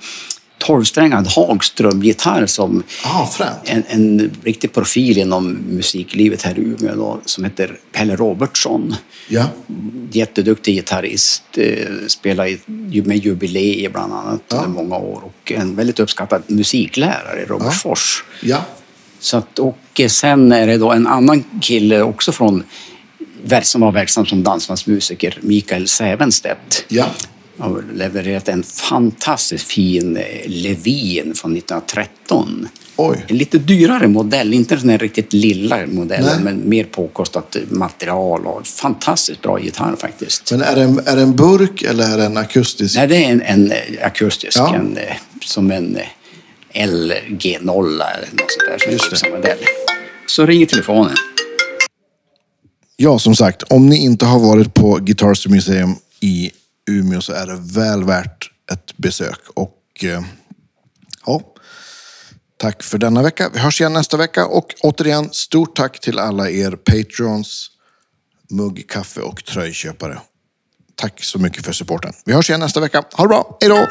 Speaker 3: tolvsträngad Hagström-gitarr som
Speaker 1: Ah,
Speaker 3: en, en riktig profil inom musiklivet här i Umeå då, som heter Pelle Robertsson.
Speaker 1: Ja.
Speaker 3: Jätteduktig gitarrist, eh, spelar i, med jubileer bland annat
Speaker 1: Ja.
Speaker 3: under många år och en väldigt uppskattad musiklärare i Robertsfors.
Speaker 1: Ja.
Speaker 3: Så att, och eh, sen är det då en annan kille också från som var verksam som dansbandsmusiker, Mikael Sävenstedt.
Speaker 1: Ja.
Speaker 3: Har levererat en fantastiskt fin eh, Levin från 1913.
Speaker 1: Oj.
Speaker 3: En lite dyrare modell, inte den här riktigt lilla modellen,
Speaker 1: Nej.
Speaker 3: men mer påkostat material och fantastiskt bra gitarr faktiskt.
Speaker 1: Men är det, en, är det en burk eller är det en akustisk?
Speaker 3: Nej, det är en, en eh, akustisk,
Speaker 1: Ja.
Speaker 3: en, eh, som en eh, LG0 eller något sånt där som
Speaker 1: Just det.
Speaker 3: modell. Så ringer telefonen.
Speaker 1: Ja, som sagt, om ni inte har varit på Guitars Museum i Umeå så är det väl värt ett besök. Och eh, ja, tack för denna vecka. Vi hörs igen nästa vecka och återigen stort tack till alla er patrons, mugg, kaffe och tröjköpare. Tack så mycket för supporten. Vi hörs igen nästa vecka. Ha det bra. Hej då!